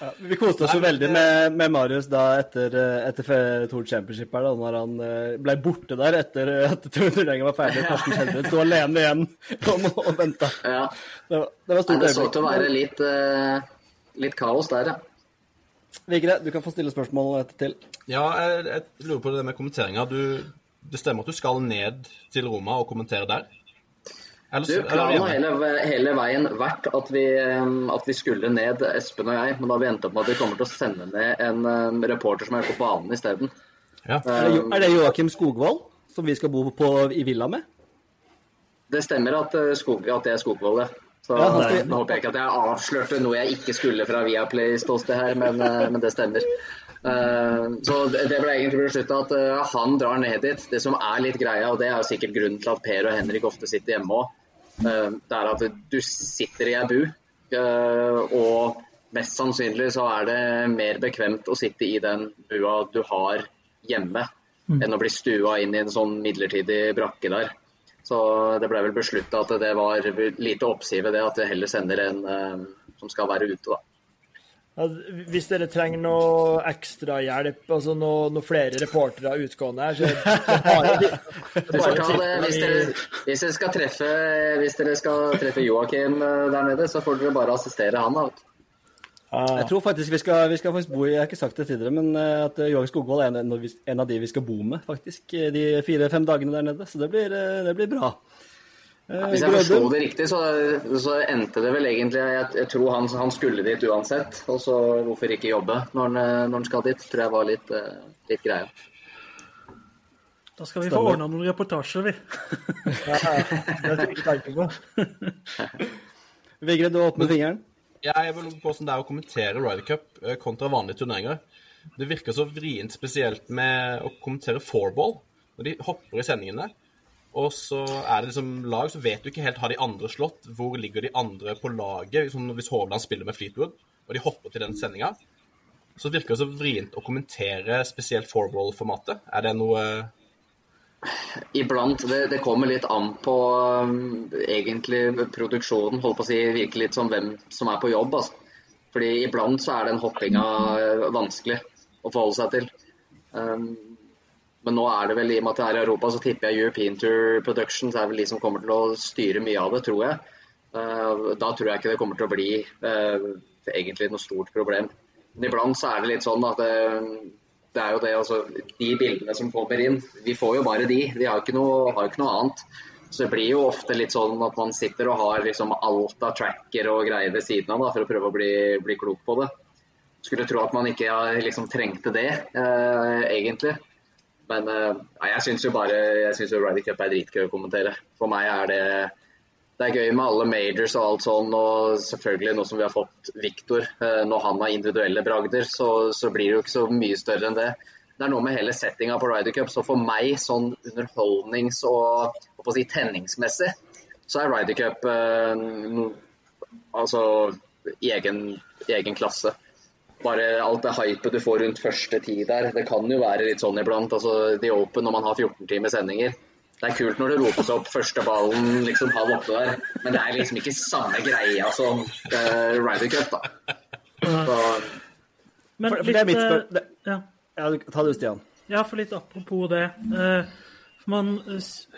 til. Vi koste oss jo veldig med, med Marius da etter, eh, etter Tour Championship her, da når han eh, ble borte der etter at turneringen var ferdig. Karsten Skjelbred sto alene igjen og, og venta. Ja. Det, var- det var Nei, stort det så ut til å være litt, uh, litt kaos der, ja. Vigre, du kan få stille spørsmål etter til. Ja, jeg, jeg lurer på det med kommenteringa. Det stemmer at du skal ned til Roma og kommentere der? Du, Planen har hele, hele veien vært at vi, um, at vi skulle ned, Espen og jeg. Men da har vi endt opp med at vi kommer til å sende ned en um, reporter som er på banen isteden. Ja. Er det, Jo- er det Joakim Skogvold som vi skal bo på i villa med? Det stemmer at, skog, at det er Skogvold, ja. Så Ja, Nå håper jeg ikke at jeg avslørte noe jeg ikke skulle fra Viaplay-ståsted her, men, men det stemmer. Uh, så det det ble egentlig beslutta at uh, han drar ned dit. Det som er litt greia, og det er jo sikkert grunnen til at Per og Henrik ofte sitter hjemme òg, det er at du sitter i ei bu, uh, og mest sannsynlig så er det mer bekvemt å sitte i den bua du har hjemme, enn å bli stua inn i en sånn midlertidig brakke der. Så det ble vel beslutta at det var lite oppsiv ved det, at vi heller sender en eh, som skal være ute, da. Altså, hvis dere trenger noe ekstrahjelp, altså noe, noe flere reportere utgående her, så det bare, Du får det, hvis, dere, hvis, dere skal treffe, hvis dere skal treffe Joakim eh, der nede, så får dere bare assistere han. da. Ah. Jeg tror faktisk vi skal, vi skal faktisk bo i Jeg har ikke sagt det tidligere, men eh, at Joakim Skogvold er en, en av de vi skal bo med, faktisk, eh, de fire-fem dagene der nede. Så det blir, eh, det blir bra. Eh, Hvis jeg forsto det riktig, så, så endte det vel egentlig Jeg, jeg tror han, han skulle dit uansett. Og så hvorfor ikke jobbe når han, eh, når han skal dit, tror jeg var litt, eh, litt greia. Da skal vi få Stemmer. ordna noen reportasjer, vi. ja, det er ikke tanken på. Vigre, du åpner fingeren. Jeg vil på hvordan det er å kommentere Ryder Cup kontra vanlige turneringer. Det virker så vrient spesielt med å kommentere fourball. Når de hopper i sendingene, og så er det liksom lag, så vet du ikke helt har de andre slått. Hvor ligger de andre på laget? Liksom hvis Hovland spiller med Fleetwood, og de hopper til den sendinga, så virker det så vrient å kommentere spesielt fourball-formatet. Er det noe Iblant. Det, det kommer litt an på um, egentlig produksjonen. Holdt på å si virker litt som hvem som er på jobb. Altså. Fordi iblant så er den hoppinga eh, vanskelig å forholde seg til. Um, men nå er det vel, i og med at det er i Europa, så tipper jeg European Tour Productions er vel de som kommer til å styre mye av det, tror jeg. Uh, da tror jeg ikke det kommer til å bli uh, egentlig noe stort problem. Men iblant så er det litt sånn at det, det er jo det, altså, De bildene som kommer inn, vi får jo bare de. Vi har jo ikke noe, ikke noe annet. Så det blir jo ofte litt sånn at man sitter og har liksom alt av tracker og greier ved siden av da, for å prøve å bli, bli klok på det. Skulle tro at man ikke liksom trengte det, eh, egentlig. Men eh, nei, jeg syns jo bare jeg synes jo Ryder Cup er dritgøy å kommentere. For meg er det det er gøy med alle majors og alt sånn, og selvfølgelig nå som vi har fått Viktor, eh, når han har individuelle bragder, så, så, blir det jo ikke så mye større enn det. Det er noe med hele settinga på Ryder Cup, så for meg sånn underholdnings- og si, tenningsmessig, så er Ryder Cup eh, altså egen, egen klasse bare alt det hypet du får rundt første tid der. Det kan jo være litt sånn iblant. altså The Open når man har 14 timers sendinger det er kult når det ropes opp første ballen liksom halv åtte der, men det er liksom ikke samme greia som uh, Ryder Cup, da. Så, Men for, for det er mitt spørsmål. Ja. ja. Ta det, Stian. Ja, for litt apropos det. Eh, man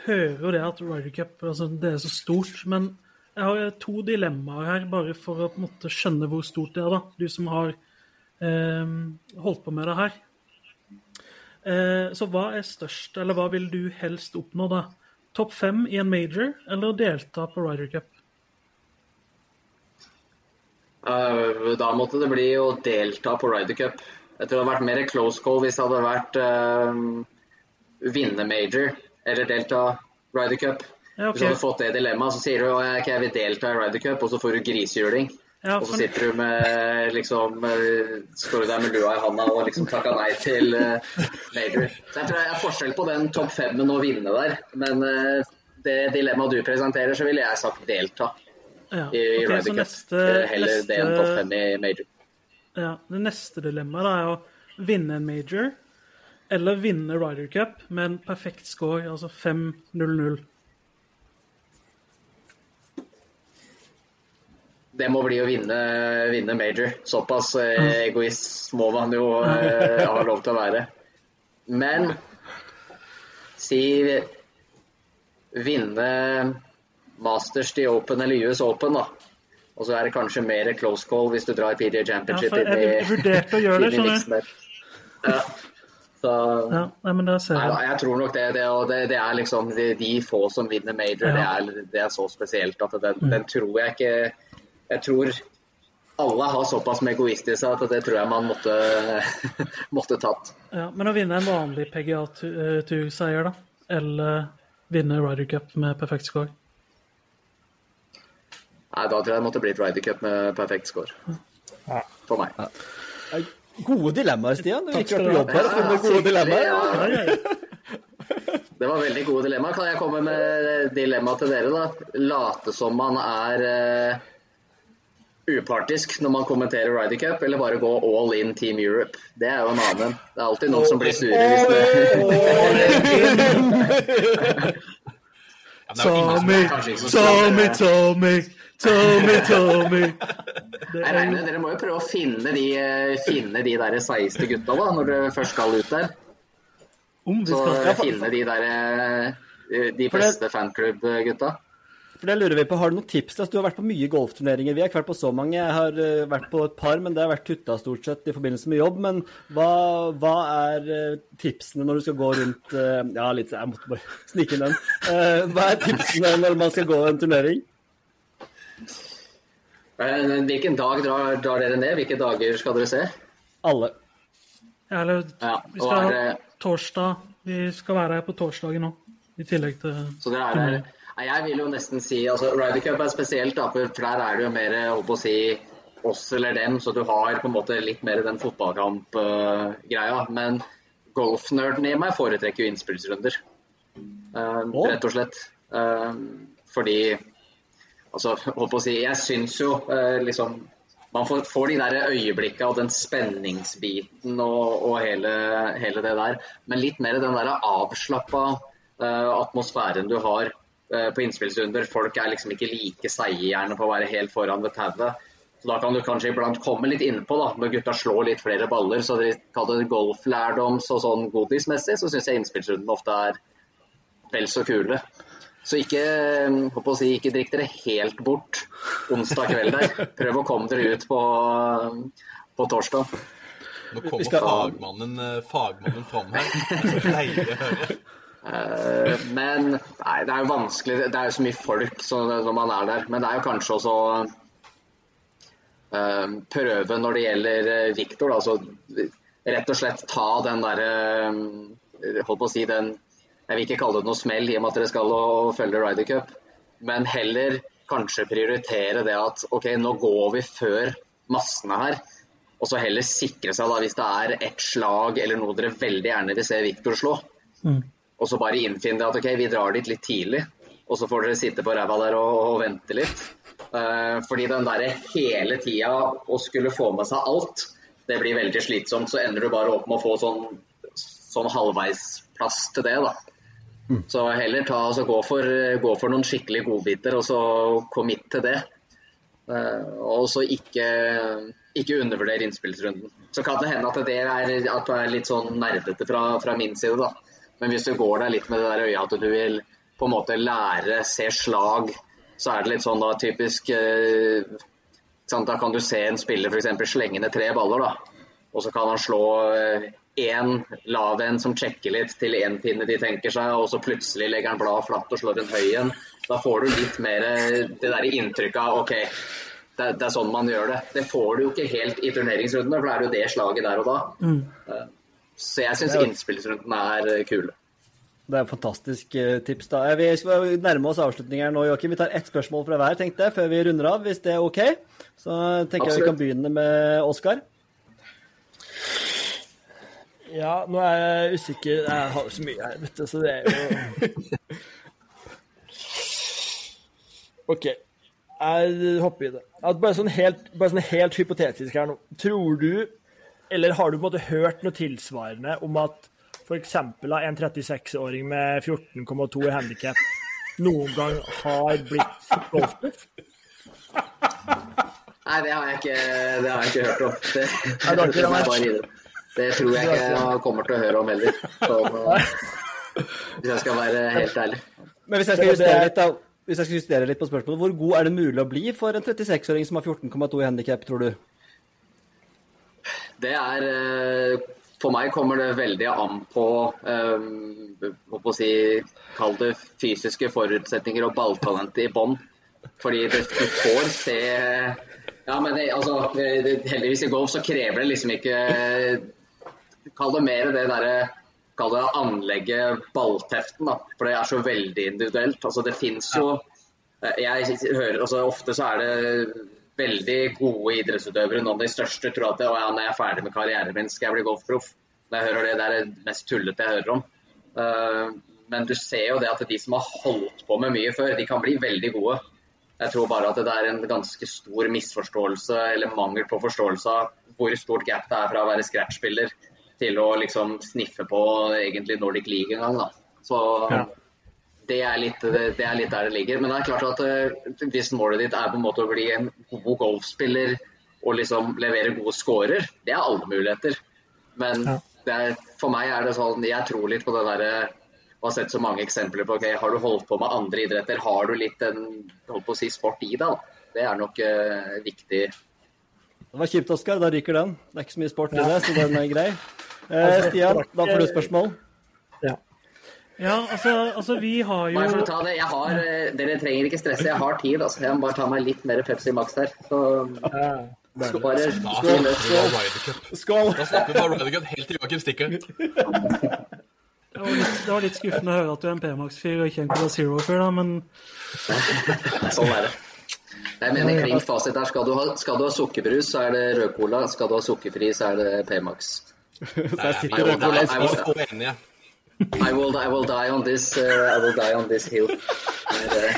hører jo det at Ryder Cup altså, det er så stort. Men jeg har to dilemmaer her, bare for å på en måte skjønne hvor stort det er. da. Du som har eh, holdt på med det her. Eh, så hva er størst, eller hva vil du helst oppnå, da? Topp fem i en major, eller delta på Ryder Cup? Uh, da måtte det bli å delta på Ryder Cup. Jeg tror det hadde vært mer close call hvis det hadde vært uh, vinne major eller delta Ryder Cup. Ja, okay. Hvis du hadde fått det dilemmaet, så sier du at jeg vil delta i Ryder Cup, og så får du grisehjuling. Ja, for... Og så sitter du med liksom Står du der med lua i handa og liksom takka nei til uh, major. Så jeg tror det er forskjell på den topp femmen og vinne der. Men uh, det dilemmaet du presenterer, så ville jeg sagt delta ja. i, i okay, Ryder Cup. Heller neste... det enn topp fem i major. Ja, Det neste dilemmaet er å vinne en major eller vinne Ryder Cup med en perfekt score, altså 5-0-0. Det må bli å vinne, vinne major. Såpass eh, egoist må man jo eh, ha lov til å være. Men si vinne Masters til Open eller US Open, da. Og så er det kanskje mer close call hvis du drar PDA Championship ja, inn i Jeg vurderte å gjøre det, skjønner du. Ja. Så, ja, nei, men da ser jeg. Nei, jeg tror nok det. Det, det, det er liksom de, de, få som vinner major, ja. det, er, det, er, så spesielt at den, mm. den tror jeg ikke jeg tror alle har såpass med egoist i seg at det tror jeg man måtte, måtte tatt. Ja, Men å vinne en vanlig PGA 2-seier, da? Eller vinne Ryder Cup med perfekt score? Nei, da tror jeg det måtte blitt Ryder Cup med perfekt score. For meg. Ja. Gode dilemmaer, Stian. Du har ikke vært på jobb her og funnet gode dilemmaer. Det var veldig gode dilemmaer. Kan jeg komme med dilemma til dere, da? Late som man er eh, upartisk når man kommenterer Ryder Cup, eller bare gå all in Team Europe. Det er jo en annen. Det er alltid noen som blir sure hvis det Tommy, Tommy, Tommy, Tommy, Tommy. Jeg regner, dere må jo prøve å finne de, finne de der 16 gutta da, når dere først skal ut der. Så finne de der de beste fanklubb-gutta. For det lurer vi på, Har du noen tips? Altså, du har vært på mye golfturneringer. Vi har ikke vært på så mange. Jeg har uh, vært på et par, men det har vært tutta stort sett i forbindelse med jobb. Men hva, hva er uh, tipsene når du skal gå rundt uh, Ja, litt Jeg måtte bare snike inn den. hva er tipsene når man skal gå en turnering? Hvilken dag drar, drar, dere ned? Hvilke dager skal dere se? Alle. Ja, eller ja, vi skal ha torsdag. Vi skal være her på torsdagen nå. I tillegg til Så dere er her jeg vil jo nesten si altså Ryder Cup er spesielt, da, for der er det jo mer å si, oss eller dem, så du har på en måte litt mer den fotballkamp-greia. Men golfnerden i meg foretrekker jo innspillsrunder, oh. rett og slett. Uh, fordi altså, holdt på å si, jeg syns jo uh, liksom man får, får, de der øyeblikka og den spenningsbiten og, og hele, hele, det der. Men litt mer den der avslappa atmosfæren du har Eh, på innspillsrunder. Folk er liksom ikke like seige på å være helt foran ved tauet. Så Da kan du kanskje iblant komme litt innpå da, når gutta slår litt flere baller. Så de kaller det golflærdoms og sånn godismessig, så syns jeg innspillsrunden ofte er vel så kule. Så ikke, håper å si, ikke drikk dere helt bort onsdag kveld der. Prøv å komme dere ut på, på torsdag. Nå kommer skal- fagmannen, eh, fagmannen fram her. Det er så deilig å høre. Eh, Men nei, det er jo vanskelig. Det er jo så mye folk når man er der. Men det er jo kanskje også uh, prøve når det gjelder Viktor. Victor. Rett og slett ta den derre Holdt på å si den Jeg vil ikke kalle det noe smell i og med at dere skal og følge Ryder Cup, men heller kanskje prioritere det at OK, nå går vi før massene her. Og så heller sikre seg, da, hvis det er ett slag eller noe dere veldig gjerne vil se Victor slå, og så bare innfinn det at OK, vi drar dit litt tidlig, og så får dere sitte på ræva der og, og vente litt. Eh, fordi den derre hele tida å skulle få med seg alt, det blir veldig slitsomt. Så ender du bare opp med å få sånn, sånn halvveisplass til det, da. Så heller ta, altså, gå, for, gå for noen skikkelig godbiter, og så commit til det. Uh, og så ikke, ikke undervurdere innspillsrunden. Så kan det hende at det er, at det er litt sånn nerdete fra, fra min side, da. Men hvis du går deg litt med det der øyet at du vil på en måte lære, se slag, så er det litt sånn da typisk eh, Da kan du se en spiller f.eks. slenge ned tre baller, da. Og så kan han slå én lav en som sjekker litt til én pinne de tenker seg, og så plutselig legger han bladet flatt og slår en høy en. Da får du litt mer det der inntrykket av OK, det, det er sånn man gjør det. Det får du jo ikke helt i turneringsrundene, for da er det jo det slaget der og da. Eh, Så jeg syns innspillsrunden er eh, kule. Det er et fantastisk eh, tips. da. Vi skal nærme oss avslutninger nå, Joakim. Vi tar ett spørsmål fra hver, tenkte jeg, før vi runder av, hvis det er OK. Så tenker jeg vi kan begynne med Oskar. Ja, nå er jeg usikker. Jeg har så mye her, vet du, så det er jo OK. Jeg hopper i det. Bare, sånn helt, bare sånn helt hypotetisk her nå. Tror du, eller har du på en måte hørt noe tilsvarende om at f.eks. en 36-åring med 14,2 i handikap noen gang har blitt golfproff? Nei, det har jeg ikke, det har jeg ikke hørt om. Det, Nei, det det, bare det. det tror jeg ikke jeg kommer til å høre om heller. Hvis jeg skal være helt ærlig. Men hvis jeg skal justere litt, da, hvis jeg skal justere litt på spørsmålet, hvor god er det mulig å bli for en 36-åring som har 14,2 i handikap, tror du? Det er eh, For meg kommer det veldig an på eh, å si, Kall det fysiske forutsetninger og balltalent i bånn. Fordi du får se Ja, men det, altså, heldigvis i golf så krever det liksom ikke Kall det mer det derre Kall det anlegget ballteften, da. For det er så veldig individuelt. Altså, det fins jo Jeg hører altså Ofte så er det veldig gode idrettsutøvere. Noen av de største tror at ja, når jeg er ferdig med karrieren min, skal jeg bli golfproff. Når jeg hører det, det er det mest tullete jeg hører om. Eh, men du ser jo det at de som har holdt på med mye før, de kan bli veldig gode. Jeg tror bare at det er en ganske stor misforståelse eller mangel på forståelse av hvor stort gap det er fra å være scratch-spiller til å liksom sniffe på egentlig Nordic League en gang. Da. Så det, er litt, det er litt der det ligger. Men det er klart at eh, hvis målet ditt er på en måte å bli en god golfspiller og liksom levere gode scorer, det er alle muligheter. Men det er, for meg er det sånn, jeg tror litt på det derre og har sett så mange eksempler på ok, har du holdt på med andre idretter, har du litt en holdt på å si, sport i deg. Det er nok uh, viktig. Det var kjipt, Oskar. Da ryker den. Det er ikke så mye sport i det, så den er grei. Eh, Stian, da får du spørsmål. Ja. Altså, altså vi har jo Bare for å ta det, jeg har, eh, Dere trenger ikke stresse, jeg har tid. altså. Jeg må bare ta meg litt mer Pepsi Max her. Så skal bare Skål. Ryder Skål! Da snakker vi bare Ryder Cup helt til Joakim stikker. Det var litt, det var litt skuffende å høre at du er en P-Max-fyr og ikke en Cola Zero-fyr, da, men Sånn er det. Jeg mener kring fasit der. Skal du, ha, skal du ha sukkerbrus, så er det rød cola. Skal du ha sukkerfri, så er det P-Max. Så jeg Vi sitter Nei, og nei, I will, I will die on this, uh, I will die on this hill. Eh,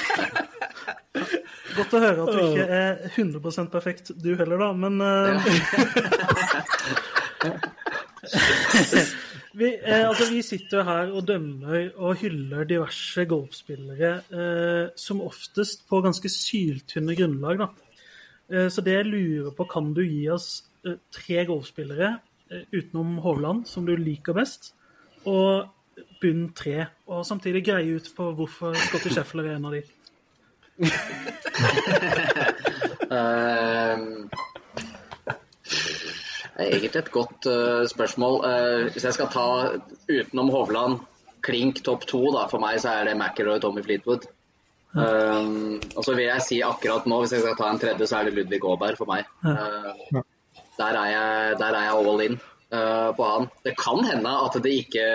Godt å høre at du ikke er 100 perfekt du heller, da, men uh... vi, eh, altså, vi sitter her og dømmer og hyller diverse golfspillere eh, som oftest på ganske syltynne grunnlag. Eh, så det jeg lurer på, kan du gi oss eh, tre golfspillere eh, utenom Hovland som du liker best, og bunn tre, og samtidig greie ut på hvorfor Scotty Sheffler er en av de? Er egentlig et godt uh, spørsmål. Uh, hvis jeg skal ta utenom Hovland, klink topp to, da, for meg så er det McIlroy og Tommy Fleetwood. Um, og så vil jeg si akkurat nå, hvis jeg skal ta en tredje, så er det Ludvig Aaberg for meg. Uh, der, er jeg, der er jeg all in på han. Det kan hende at det ikke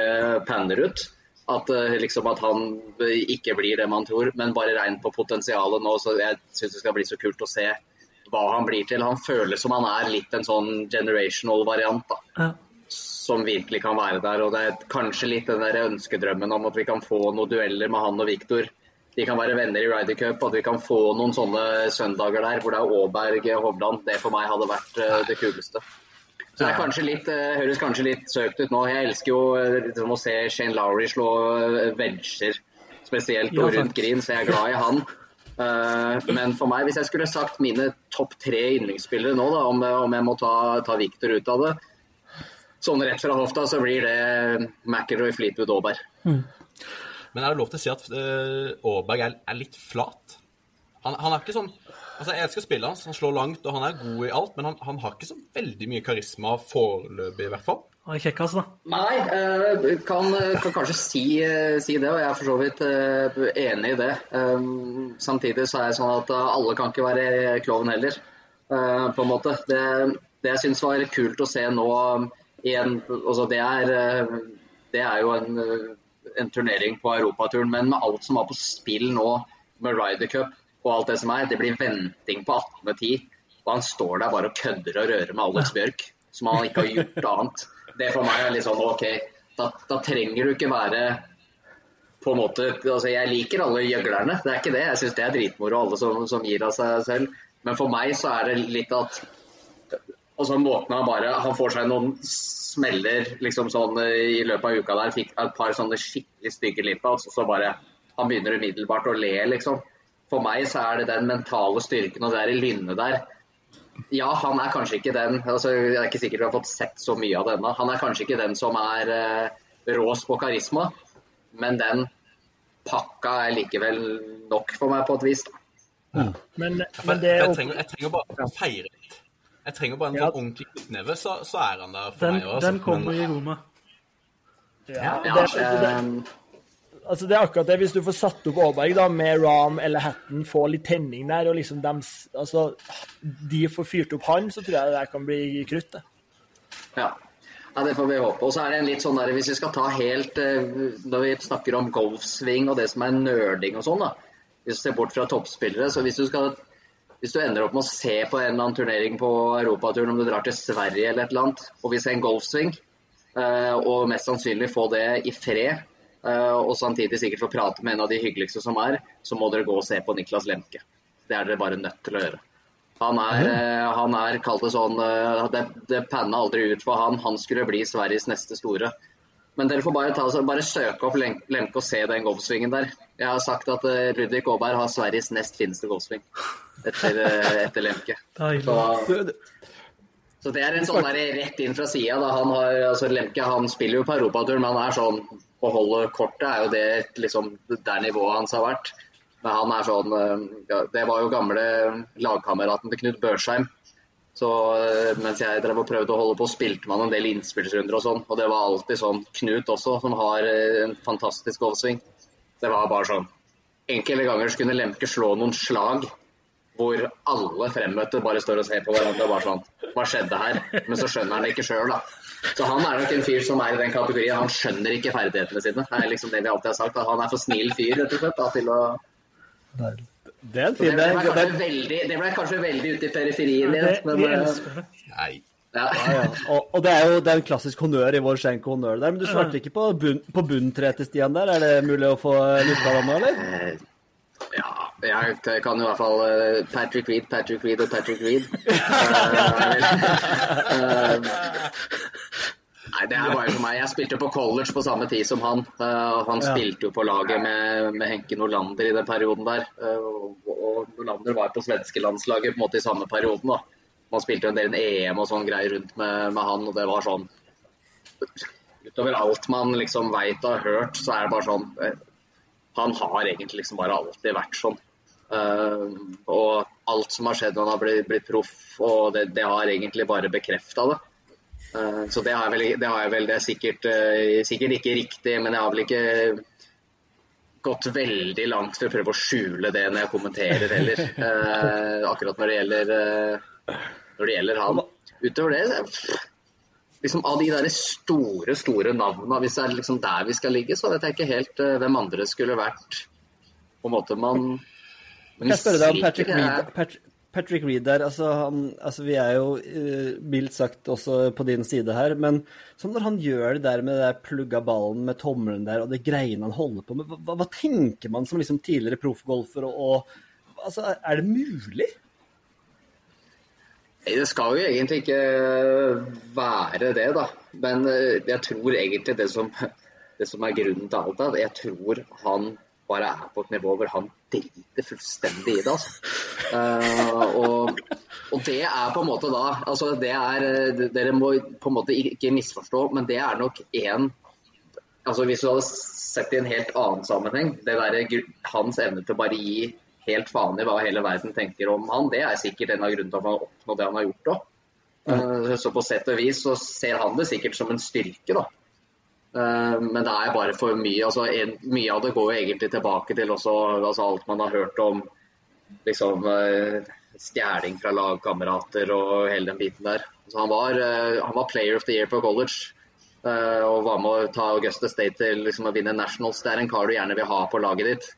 panner ut. At, liksom, at han ikke blir det man tror, men bare regn på potensialet nå. så Jeg syns det skal bli så kult å se hva han blir til. Han føles som han er litt en sånn generational variant. da. Ja. Som virkelig kan være der. Og det er kanskje litt den der ønskedrømmen om at vi kan få noen dueller med han og Viktor. De kan være venner i Ryder Cup, at vi kan få noen sånne søndager der hvor det er Aaberg Hovland. Det for meg hadde vært uh, det kuleste. Så det er kanskje litt, uh, høres kanskje litt søkt ut nå. Jeg elsker jo uh, liksom, å se Shane Lowry slå venger, spesielt ja, rundt green, så jeg er glad i han. Uh, men for meg, hvis jeg skulle sagt mine topp tre yndlingsspillere nå, da, om, om, jeg må ta, ta Victor ut av det, sånn rett fra hofta, så blir det McIlroy, Fleetwood, Aaberg. Mm. Men er det lov til å si at uh, Aaberg er, er, litt flat? Han, han, er ikke sånn Altså, Jeg elsker spillet hans, han slår langt og han er god i alt, men han, han har ikke så veldig mye karisma foreløpig, i hvert fall. Han er kjekkas, da. Nei, uh, kan, kan, kanskje si, uh, si, det, og jeg er for så vidt uh, enig i det. Um, samtidig så er det sånn at alle kan ikke være klovn heller, på en måte. Det, det jeg syns var kult å se nå igjen, altså det er, det er jo en, en turnering på europaturen, men med alt som var på spill nå, med Ryder Cup og alt det som er, det blir venting på 18.10. Og han står der bare og kødder og rører med Alex Bjørk, som han ikke har gjort annet det for meg er litt sånn OK, da, da trenger du ikke være på en måte, altså Jeg liker alle gjøglerne, det er ikke det. Jeg syns det er dritmoro, alle som, som, gir av seg selv. Men for meg så er det litt at altså måten Han bare, han får seg noen smeller liksom sånn i løpet av uka der. Fikk et par sånne skikkelig stygge limpa, og så bare Han begynner umiddelbart å le, liksom. For meg så er det den mentale styrken og det der i lynnet der ja, han er kanskje ikke den altså, Jeg er ikke sikker vi har fått sett så mye av det ennå. Han er kanskje ikke den som er eh, rås på karisma, men den pakka er likevel nok for meg på et vis. Mm. Men, men det, jeg, trenger, jeg, trenger, bare å feire litt. Jeg trenger bare en ja. ordentlig knyttneve, så, så, er han der for den, meg òg. Den kommer men, i rommet. Ja, ja, det, det, altså det er akkurat det. Hvis du får satt opp Aaberg med Ram eller Hatton, få litt tenning der, og liksom dem, altså, de får fyrt opp han, så tror jeg det kan bli krutt. Ja. ja. det får vi håpe. Og så er det en litt sånn der, Hvis vi skal ta helt eh, Når vi snakker om golfsving og det som er nerding og sånn, da. Hvis du ser bort fra toppspillere, så hvis du skal hvis du ender opp med å se på en eller annen turnering på europaturen, om du drar til Sverige eller et eller annet, og vil se en golfsving, eh, og mest sannsynlig få det i fred, og samtidig sikkert få prate med en av de hyggeligste som er, så må dere gå og se på Niklas Lemke. Det er dere bare nødt til å gjøre. Han er, mm. han er kalt det sånn eh, Det, det panna aldri ut for han. Han skulle bli Sveriges neste store. Men dere får bare, ta, bare søke opp Lemke og se den golfsvingen der. Jeg har sagt at Ludvig Aaberg har Sveriges nest fineste golfsving etter, etter Lemke. Så, så, det er en sånn der rett inn fra sida. Altså, Lemke han spiller jo på europaturen, men han er sånn å holde kortet, er jo det liksom, der nivået hans har vært. Men han er sånn eh, Det var jo gamle lagkameraten til Knut Børsheim. Så eh, mens jeg drev og prøvde å holde på, spilte man en del innspillsrunder og sånn. Og det var alltid sånn Knut også, som har eh, en fantastisk oversving. Det var bare sånn Enkelte ganger skulle Lemke slå noen slag hvor alle fremmøtte bare står og ser på hverandre og bare sånn Hva skjedde her? Men så skjønner han det ikke sjøl, da. Så han er nok en fyr som er i den kategorien. Han skjønner ikke ferdighetene sine. Det er liksom det vi alltid har sagt. At han er for snill fyr, rett og slett, da, til å det er en fin det ble, kanskje veldig, det ble kanskje veldig ute i periferien igjen. Men, vi elsker det. Nei. Ja. Ja, ja. Og, og, det er jo det er en klassisk honnør i vår skjenk honnør der. Men du svarte ikke på, bunn, på bunntreet til Stian der. Er det mulig å få lufta den nå, eller? Eh, ja, jeg kan i hvert fall eh, Patrick Reed, Patrick Reed og Patrick Reed. uh, nei, det er bare for meg. Jeg spilte på college på samme tid som han. Uh, han spilte jo på laget med, med, Henke Nordlander i den perioden der. Og Nordlander var på svenskelandslaget på en måte i samme perioden. da. Man spilte jo en del EM og sånn greier rundt med, med, han, og det var sånn Utover alt man liksom veit og har hørt, så er det bare sånn han har egentlig liksom bare alltid vært sånn. Uh, og alt som har skjedd når han har blitt, blitt proff, og det, det, har egentlig bare bekrefta det. Uh, så det har vel, det har jeg vel, det er sikkert, uh, sikkert ikke riktig, men jeg har vel ikke gått veldig langt for å prøve å skjule det når jeg kommenterer heller. Akkurat når det gjelder, når det gjelder han. Utover det liksom Av de der store, store navnene, hvis det er liksom der vi skal ligge, så vet jeg ikke helt uh, hvem andre skulle vært på en måte man Kan jeg spørre deg om Patrick. Reed, Patrick, Patrick Reed der, altså, han, altså Vi er jo uh, mildt sagt også på din side her, men som når han gjør det der med det der plugga ballen med tommelen der, og det greiene han holder på med, hva, hva tenker man som liksom tidligere proffgolfer? Og, og, altså, er det mulig? Det skal jo egentlig ikke være det, da. Men eh, jeg tror egentlig det som, det som er grunnen til alt at jeg tror han bare er på et nivå hvor han driter fullstendig i det. altså. Uh, og, og det er på en måte da altså det er, eh, Dere må på en måte ikke misforstå, men det er nok én altså Hvis du hadde sett i en helt annen sammenheng, det der, hans evne til å bare gi helt faen i hva hele verden tenker om han, det er sikkert en av grunnene til at han har oppnådd det han har gjort òg. Så på sett og vis så ser han det sikkert som en styrke, da. Eh, Men det er bare for mye. altså en, Mye av det går jo egentlig tilbake til også, altså alt man har hørt om liksom eh, stjeling fra lagkamerater og hele den biten der. Så han, var, eh, han var player of the year på college. eh, Og var med å ta Augusta State til liksom, å vinne nationals. Det er en kar du gjerne vil ha på laget ditt.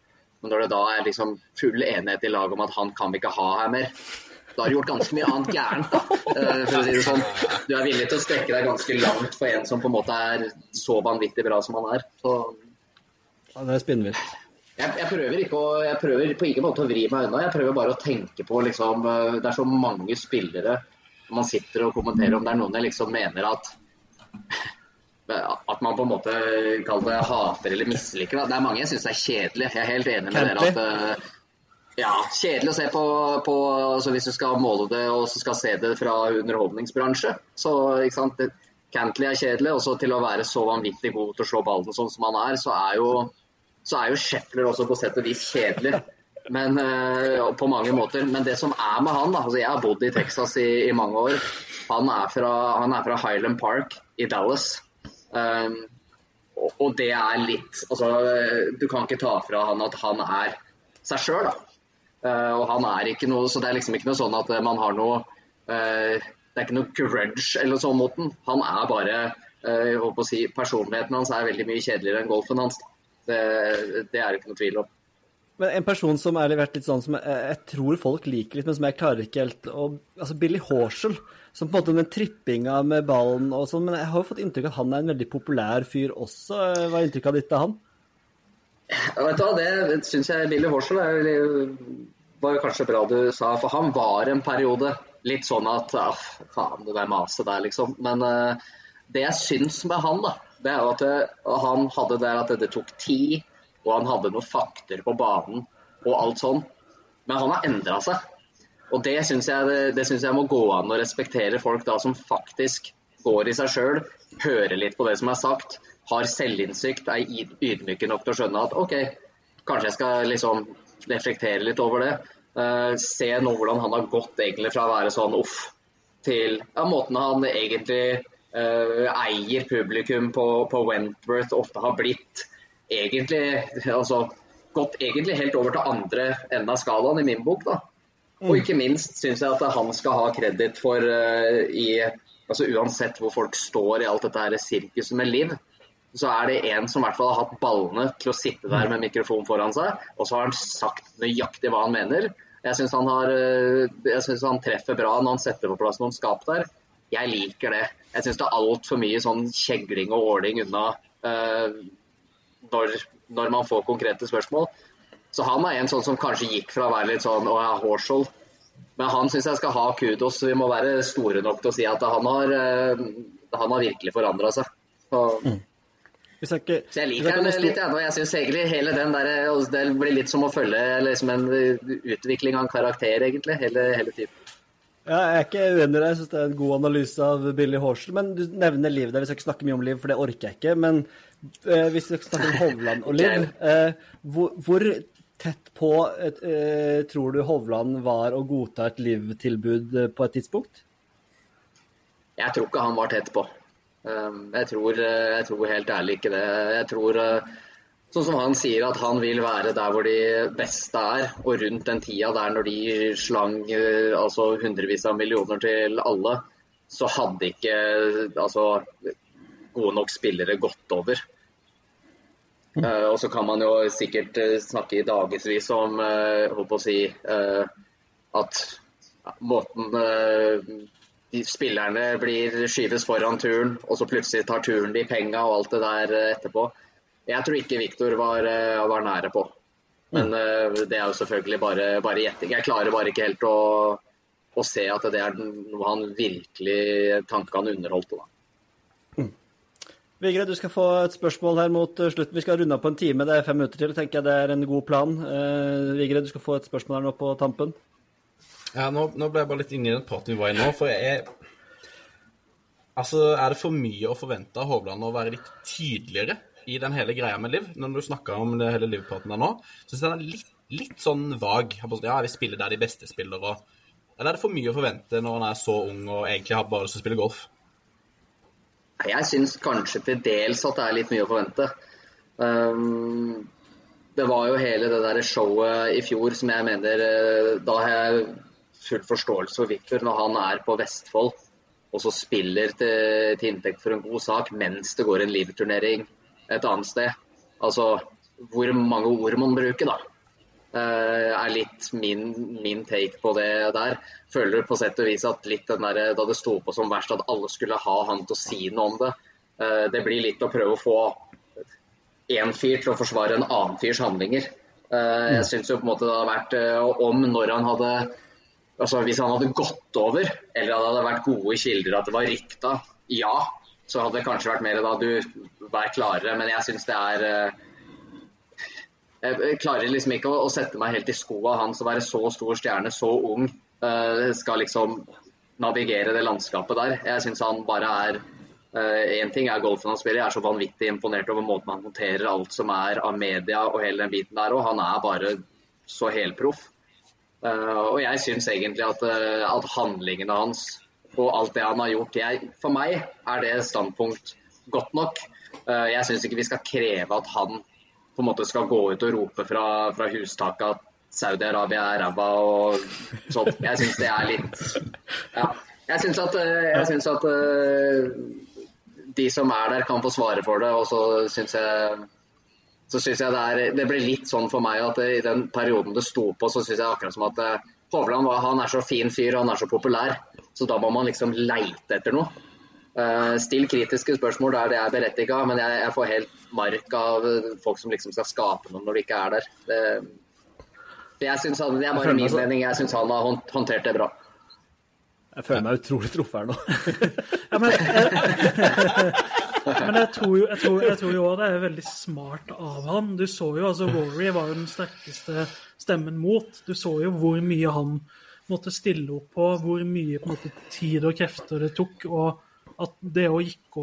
Men når det da er liksom full enighet i laget om at han kan vi ikke ha her mer, da har du gjort ganske mye annet gærent. da, eh, si det sånn. Du er villig til å strekke deg ganske langt for en som på en måte er så vanvittig bra som han er. Så Ja, det er spinnvilt. jeg, jeg prøver ikke å, jeg prøver på ingen måte å vri meg unna. Jeg prøver bare å tenke på liksom, eh, Det er så mange spillere man sitter og kommenterer om. Det er noen jeg liksom mener at at man på en måte kaller det hater eller misliker. Det er mange jeg syns er kjedelig. Jeg er helt enig med dere at eh, ja, kjedelig å se på, på altså hvis du skal måle det og så skal se det fra underholdningsbransje. Så ikke sant, Cantley er kjedelig, og så til å være så vanvittig god til å slå ballen sånn som han er, så er jo, så er jo Shepler også på sett og vis kjedelig. Men øh, på mange måter. Men det som er med han, da altså Jeg har bodd i Texas i, i mange år. Han er, fra, han er fra Highland Park i Dallas. Um, og, det er litt Altså, du kan ikke ta fra han at han er seg sjøl, da. Uh, og han er ikke noe Så det er liksom ikke noe sånn at man har noe uh, Det er ikke noe grudge eller sånn mot den. Han er bare uh, jeg å si, Personligheten hans er veldig mye kjedeligere enn golfen hans. Det, det er det ikke noe tvil om. Men en person som er vært litt sånn som jeg, jeg tror folk liker litt, men som jeg klarer ikke helt å Altså Billy Horshall, som på en måte den trippinga med ballen og sånn, men jeg har jo fått inntrykk av at han er en veldig populær fyr også. Hva er inntrykket ditt av han? Ja, vet du hva, Det syns jeg Billy Horshall er, var jo kanskje bra du sa, for han var en periode litt sånn at ah, faen, det der maset der, liksom. Men uh, det jeg syns med han, da, det er jo at det, han hadde det at det tok tid, og han hadde noen fakter på banen og alt sånn. Men han har endra seg. Og det syns jeg, det, synes jeg må gå an å respektere folk da som faktisk går i seg sjøl, hører litt på det som er sagt, har selvinnsikt, er yd- ydmyke nok til å skjønne at OK, kanskje jeg skal liksom reflektere litt over det. Uh, se nå hvordan han har gått egentlig fra å være sånn uff, til ja, måten han egentlig uh, eier publikum på, på Wentworth ofte har blitt. Egentlig altså gått egentlig helt over til andre enden av skalaen i min bok. da. Og ikke minst syns jeg at han skal ha kreditt for uh, i altså Uansett hvor folk står i alt dette her sirkuset med liv, så er det en som i hvert fall har hatt ballene til å sitte der med mikrofon foran seg, og så har han sagt nøyaktig hva han mener. Jeg syns han, eh, synes han treffer bra når han setter på plass noen skap der. Jeg liker det. Jeg syns det er altfor mye sånn kjegling og åling unna uh, når, når man får konkrete spørsmål. Så han er en sånn som kanskje gikk fra å være litt sånn å ja, Horshall. Men han syns jeg skal ha kudos. Vi må være store nok til å si at han har, eh, han har virkelig forandra seg. Så, Vi jeg ikke, så jeg liker ham litt, jeg. og jeg syns egentlig hele den der Det blir litt som å følge liksom en utvikling av en karakter, egentlig. Hele, hele typen. Ja, jeg er ikke uenig i deg. Jeg syns det er en god analyse av Billy Horshall. Men du nevner livet der. Vi skal ikke snakke mye om Liv, for det orker jeg ikke. Men eh, hvis vi skal snakke om Hovland og Liv, eh, hvor, hvor tett på eh, tror du Hovland var å godta et Liv-tilbud eh, på et tidspunkt? Jeg tror ikke han var tett på. Um, jeg tror, eh, jeg tror helt ærlig ikke det. Jeg tror, sånn som han sier, at han vil være der hvor de beste er. Og rundt den tida der når de slang altså hundrevis av millioner til alle, så hadde ikke altså, gode nok spillere gått over. Uh, og så kan man jo sikkert uh, snakke i dagevis om håper å si, at måten de spillerne blir skyves foran turen, og så plutselig tar turen de penga og alt det der etterpå. Jeg tror ikke Viktor var, var, nære på. Men det er jo selvfølgelig bare, bare gjetting. Jeg klarer bare ikke helt å, å se at det er noe han virkelig tankene underholdte. da. Vigre, du skal få et spørsmål her mot eh, slutten. Vi skal runde av på en time, det er fem minutter til. tenker jeg Det er en god plan. Uh, Vigre, du skal få et spørsmål her nå på tampen. Ja, nå, nå ble jeg bare litt inne i den praten vi var i nå. For jeg Altså, er det for mye å forvente av Hovland å være litt tydeligere i den hele greia med Liv? Når du snakker om det hele Liv-praten der nå, syns jeg den er litt, litt sånn vag. Ja, vi spiller der de beste spiller, og Eller er det for mye å forvente når han er så ung og egentlig har bare lyst til å spille golf? Jeg syns kanskje til dels at det er litt mye å forvente. Um, det var jo hele det der showet i fjor som jeg mener eh, Da har jeg full forståelse for Victor når han er på Vestfold og så spiller til, til inntekt for en god sak mens det går en livturnering et annet sted. Altså hvor mange ord man bruker, da. Uh, er litt min, min, take på det der. Føler på sett og vis at litt den der, da det sto på som verst at alle skulle ha han til å si noe om det, uh, det blir litt å prøve å få én fyr til å forsvare en annen fyrs handlinger. Uh, jeg syns jo på en måte det hadde vært om når han hadde altså Hvis han hadde gått over, eller det hadde vært gode kilder at det var rykta, ja, så hadde det kanskje vært mer da du vær klarere. Men jeg syns det er jeg klarer liksom ikke å, sette meg helt i skoa hans å være så stor stjerne, så ung. Uh, skal liksom navigere det landskapet der. Jeg syns han bare er Én uh, ting er golfen han spiller, jeg er så vanvittig imponert over måten han håndterer alt som er av media og hele den biten der. Og han er bare så helproff. Uh, og jeg syns egentlig at, at, handlingene hans og alt det han har gjort jeg, For meg er det standpunkt godt nok. jeg syns ikke vi skal kreve at han på en måte skal gå ut og rope fra, fra hustaket at Saudi-Arabia er ræva og sånt. Jeg syns det er litt Ja. Jeg syns at, eh, jeg synes at uh, de som er der, kan få svare for det. Og så syns jeg så synes jeg det, er, det ble litt sånn for meg at i den perioden det sto på, så syns jeg akkurat som at uh, Hovland han er så fin fyr han er så populær, så da må man liksom leite etter noe. Uh, still kritiske spørsmål der det er berettiga, men jeg, jeg, får helt mark av folk som liksom skal skape noe når de ikke er der. Det, jeg synes han, det er bare min mening. Jeg syns han har håndtert det bra. Jeg føler meg utrolig truffet her nå. ja, men, men jeg tror jo jeg tror, jeg tror jo det er veldig smart av han. Du så jo, altså Rory var jo den sterkeste stemmen mot. Du så jo hvor mye han måtte stille opp på, hvor mye på måte, tid og krefter det tok. og at det òg gikk,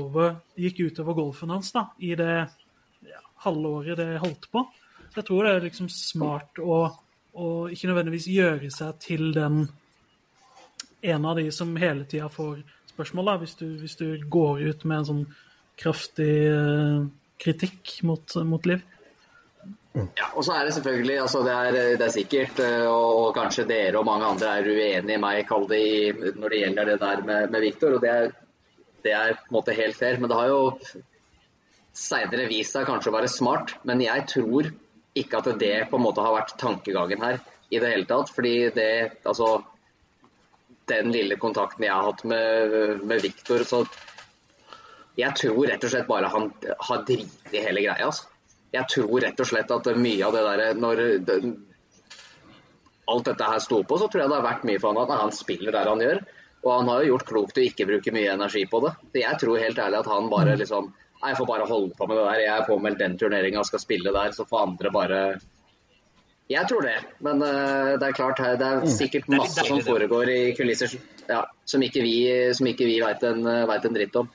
gikk utover golfen hans da, i det ja, halvåret det holdt på. Så jeg tror det er liksom smart å, å ikke nødvendigvis gjøre seg til den en av de som hele tida får spørsmål, da, hvis du, hvis du, går ut med en sånn kraftig uh, kritikk mot, mot Liv. Ja, og så er det selvfølgelig altså det, er, det er sikkert, eh, og, kanskje dere og mange andre er uenig i meg, når det gjelder det der med, med Viktor. og det er det er på en måte helt fair. Men det har jo seinere vist seg kanskje å være smart. Men jeg tror ikke at det på en måte har vært tankegangen her i det hele tatt. Fordi det, altså Den lille kontakten jeg har hatt med, med Viktor, så Jeg tror rett og slett bare han har driti i hele greia. Altså. Jeg tror rett og slett at mye av det derre Når det, alt dette her sto på, så tror jeg det har vært mye for han at han spiller der han gjør. Og han har jo gjort klokt å ikke bruke mye energi på det. Så jeg tror helt ærlig at han bare mm. liksom Nei, jeg får bare holde på med det der. Jeg er påmeldt den turneringa og skal spille der, så får andre bare Jeg tror det. Men uh, det er klart, det er mm. sikkert masse som foregår i kulisser ja, som ikke vi, som ikke vi veit en, en dritt om.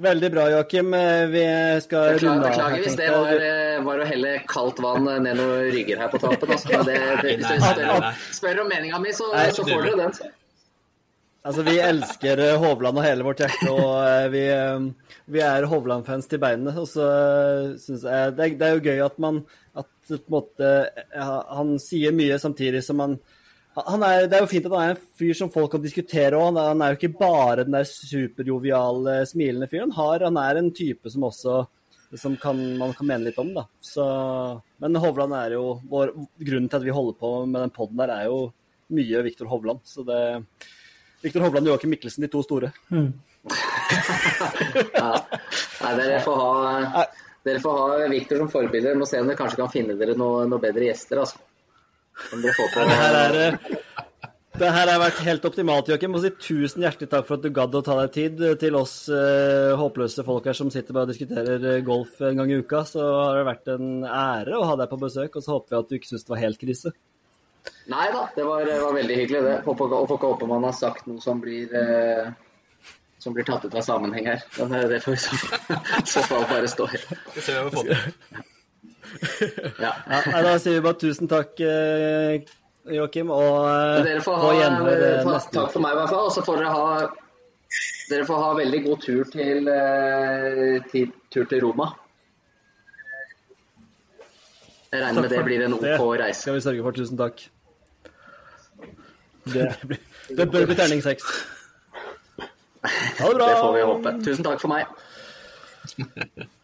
Veldig bra, Joakim. Vi skal runde av. Beklager hvis det var, eh, var, å helle kaldt vann ned noen rygger her på tappen. Altså. Det, det, hvis dere spør, spør om meninga mi, så, så, får dere den. Altså, vi elsker eh, Hovland og hele vårt hjerte, og eh, vi, eh, vi er Hovland-fans til beinet. Og så syns jeg det er, det er jo gøy at man at på en måte ja, Han sier mye samtidig som han er, det er jo fint at han er en fyr som folk kan diskutere òg. Han, han, er jo ikke bare den der superjoviale, smilende fyren. Han, han, er en type som også som kan, man kan mene litt om. da. Så, men Hovland er jo vår, Grunnen til at vi holder på med den poden der, er jo mye Viktor Hovland. Så det Viktor Hovland og Joakim Mikkelsen, de to store. Mm. ja. Nei, dere får ha dere får ha Viktor som forbilde. Må se om dere kanskje kan finne dere noen noe bedre gjester. altså. Som dere får på. Det her, er, eh, det her har vært helt optimalt, Joakim. Si tusen hjertelig takk for at du gadd å ta deg tid til oss uh, håpløse folk her som sitter bare og diskuterer eh, golf en gang i uka. Så har det vært en ære å ha deg på besøk, og så håper vi at du ikke syns det var helt krise. Nei da, det var, var veldig hyggelig, det. Og får ikke håpe man har sagt noe som blir eh, som blir tatt ut av sammenheng her. Men det får i så fall bare stå. Vi ser hva vi får til. Ja. ja, da sier vi bare tusen takk, Joakim, og dere får på ha, gjenhør takk, neste takk for meg, i hvert fall. Og så får dere ha dere får ha veldig god tur til, til, tur til Roma. Jeg regner med det blir en OK reise. skal vi sørge for. Tusen takk. Det, det bør bli terning seks. Ha det bra. Det får vi håpe. Tusen takk for meg.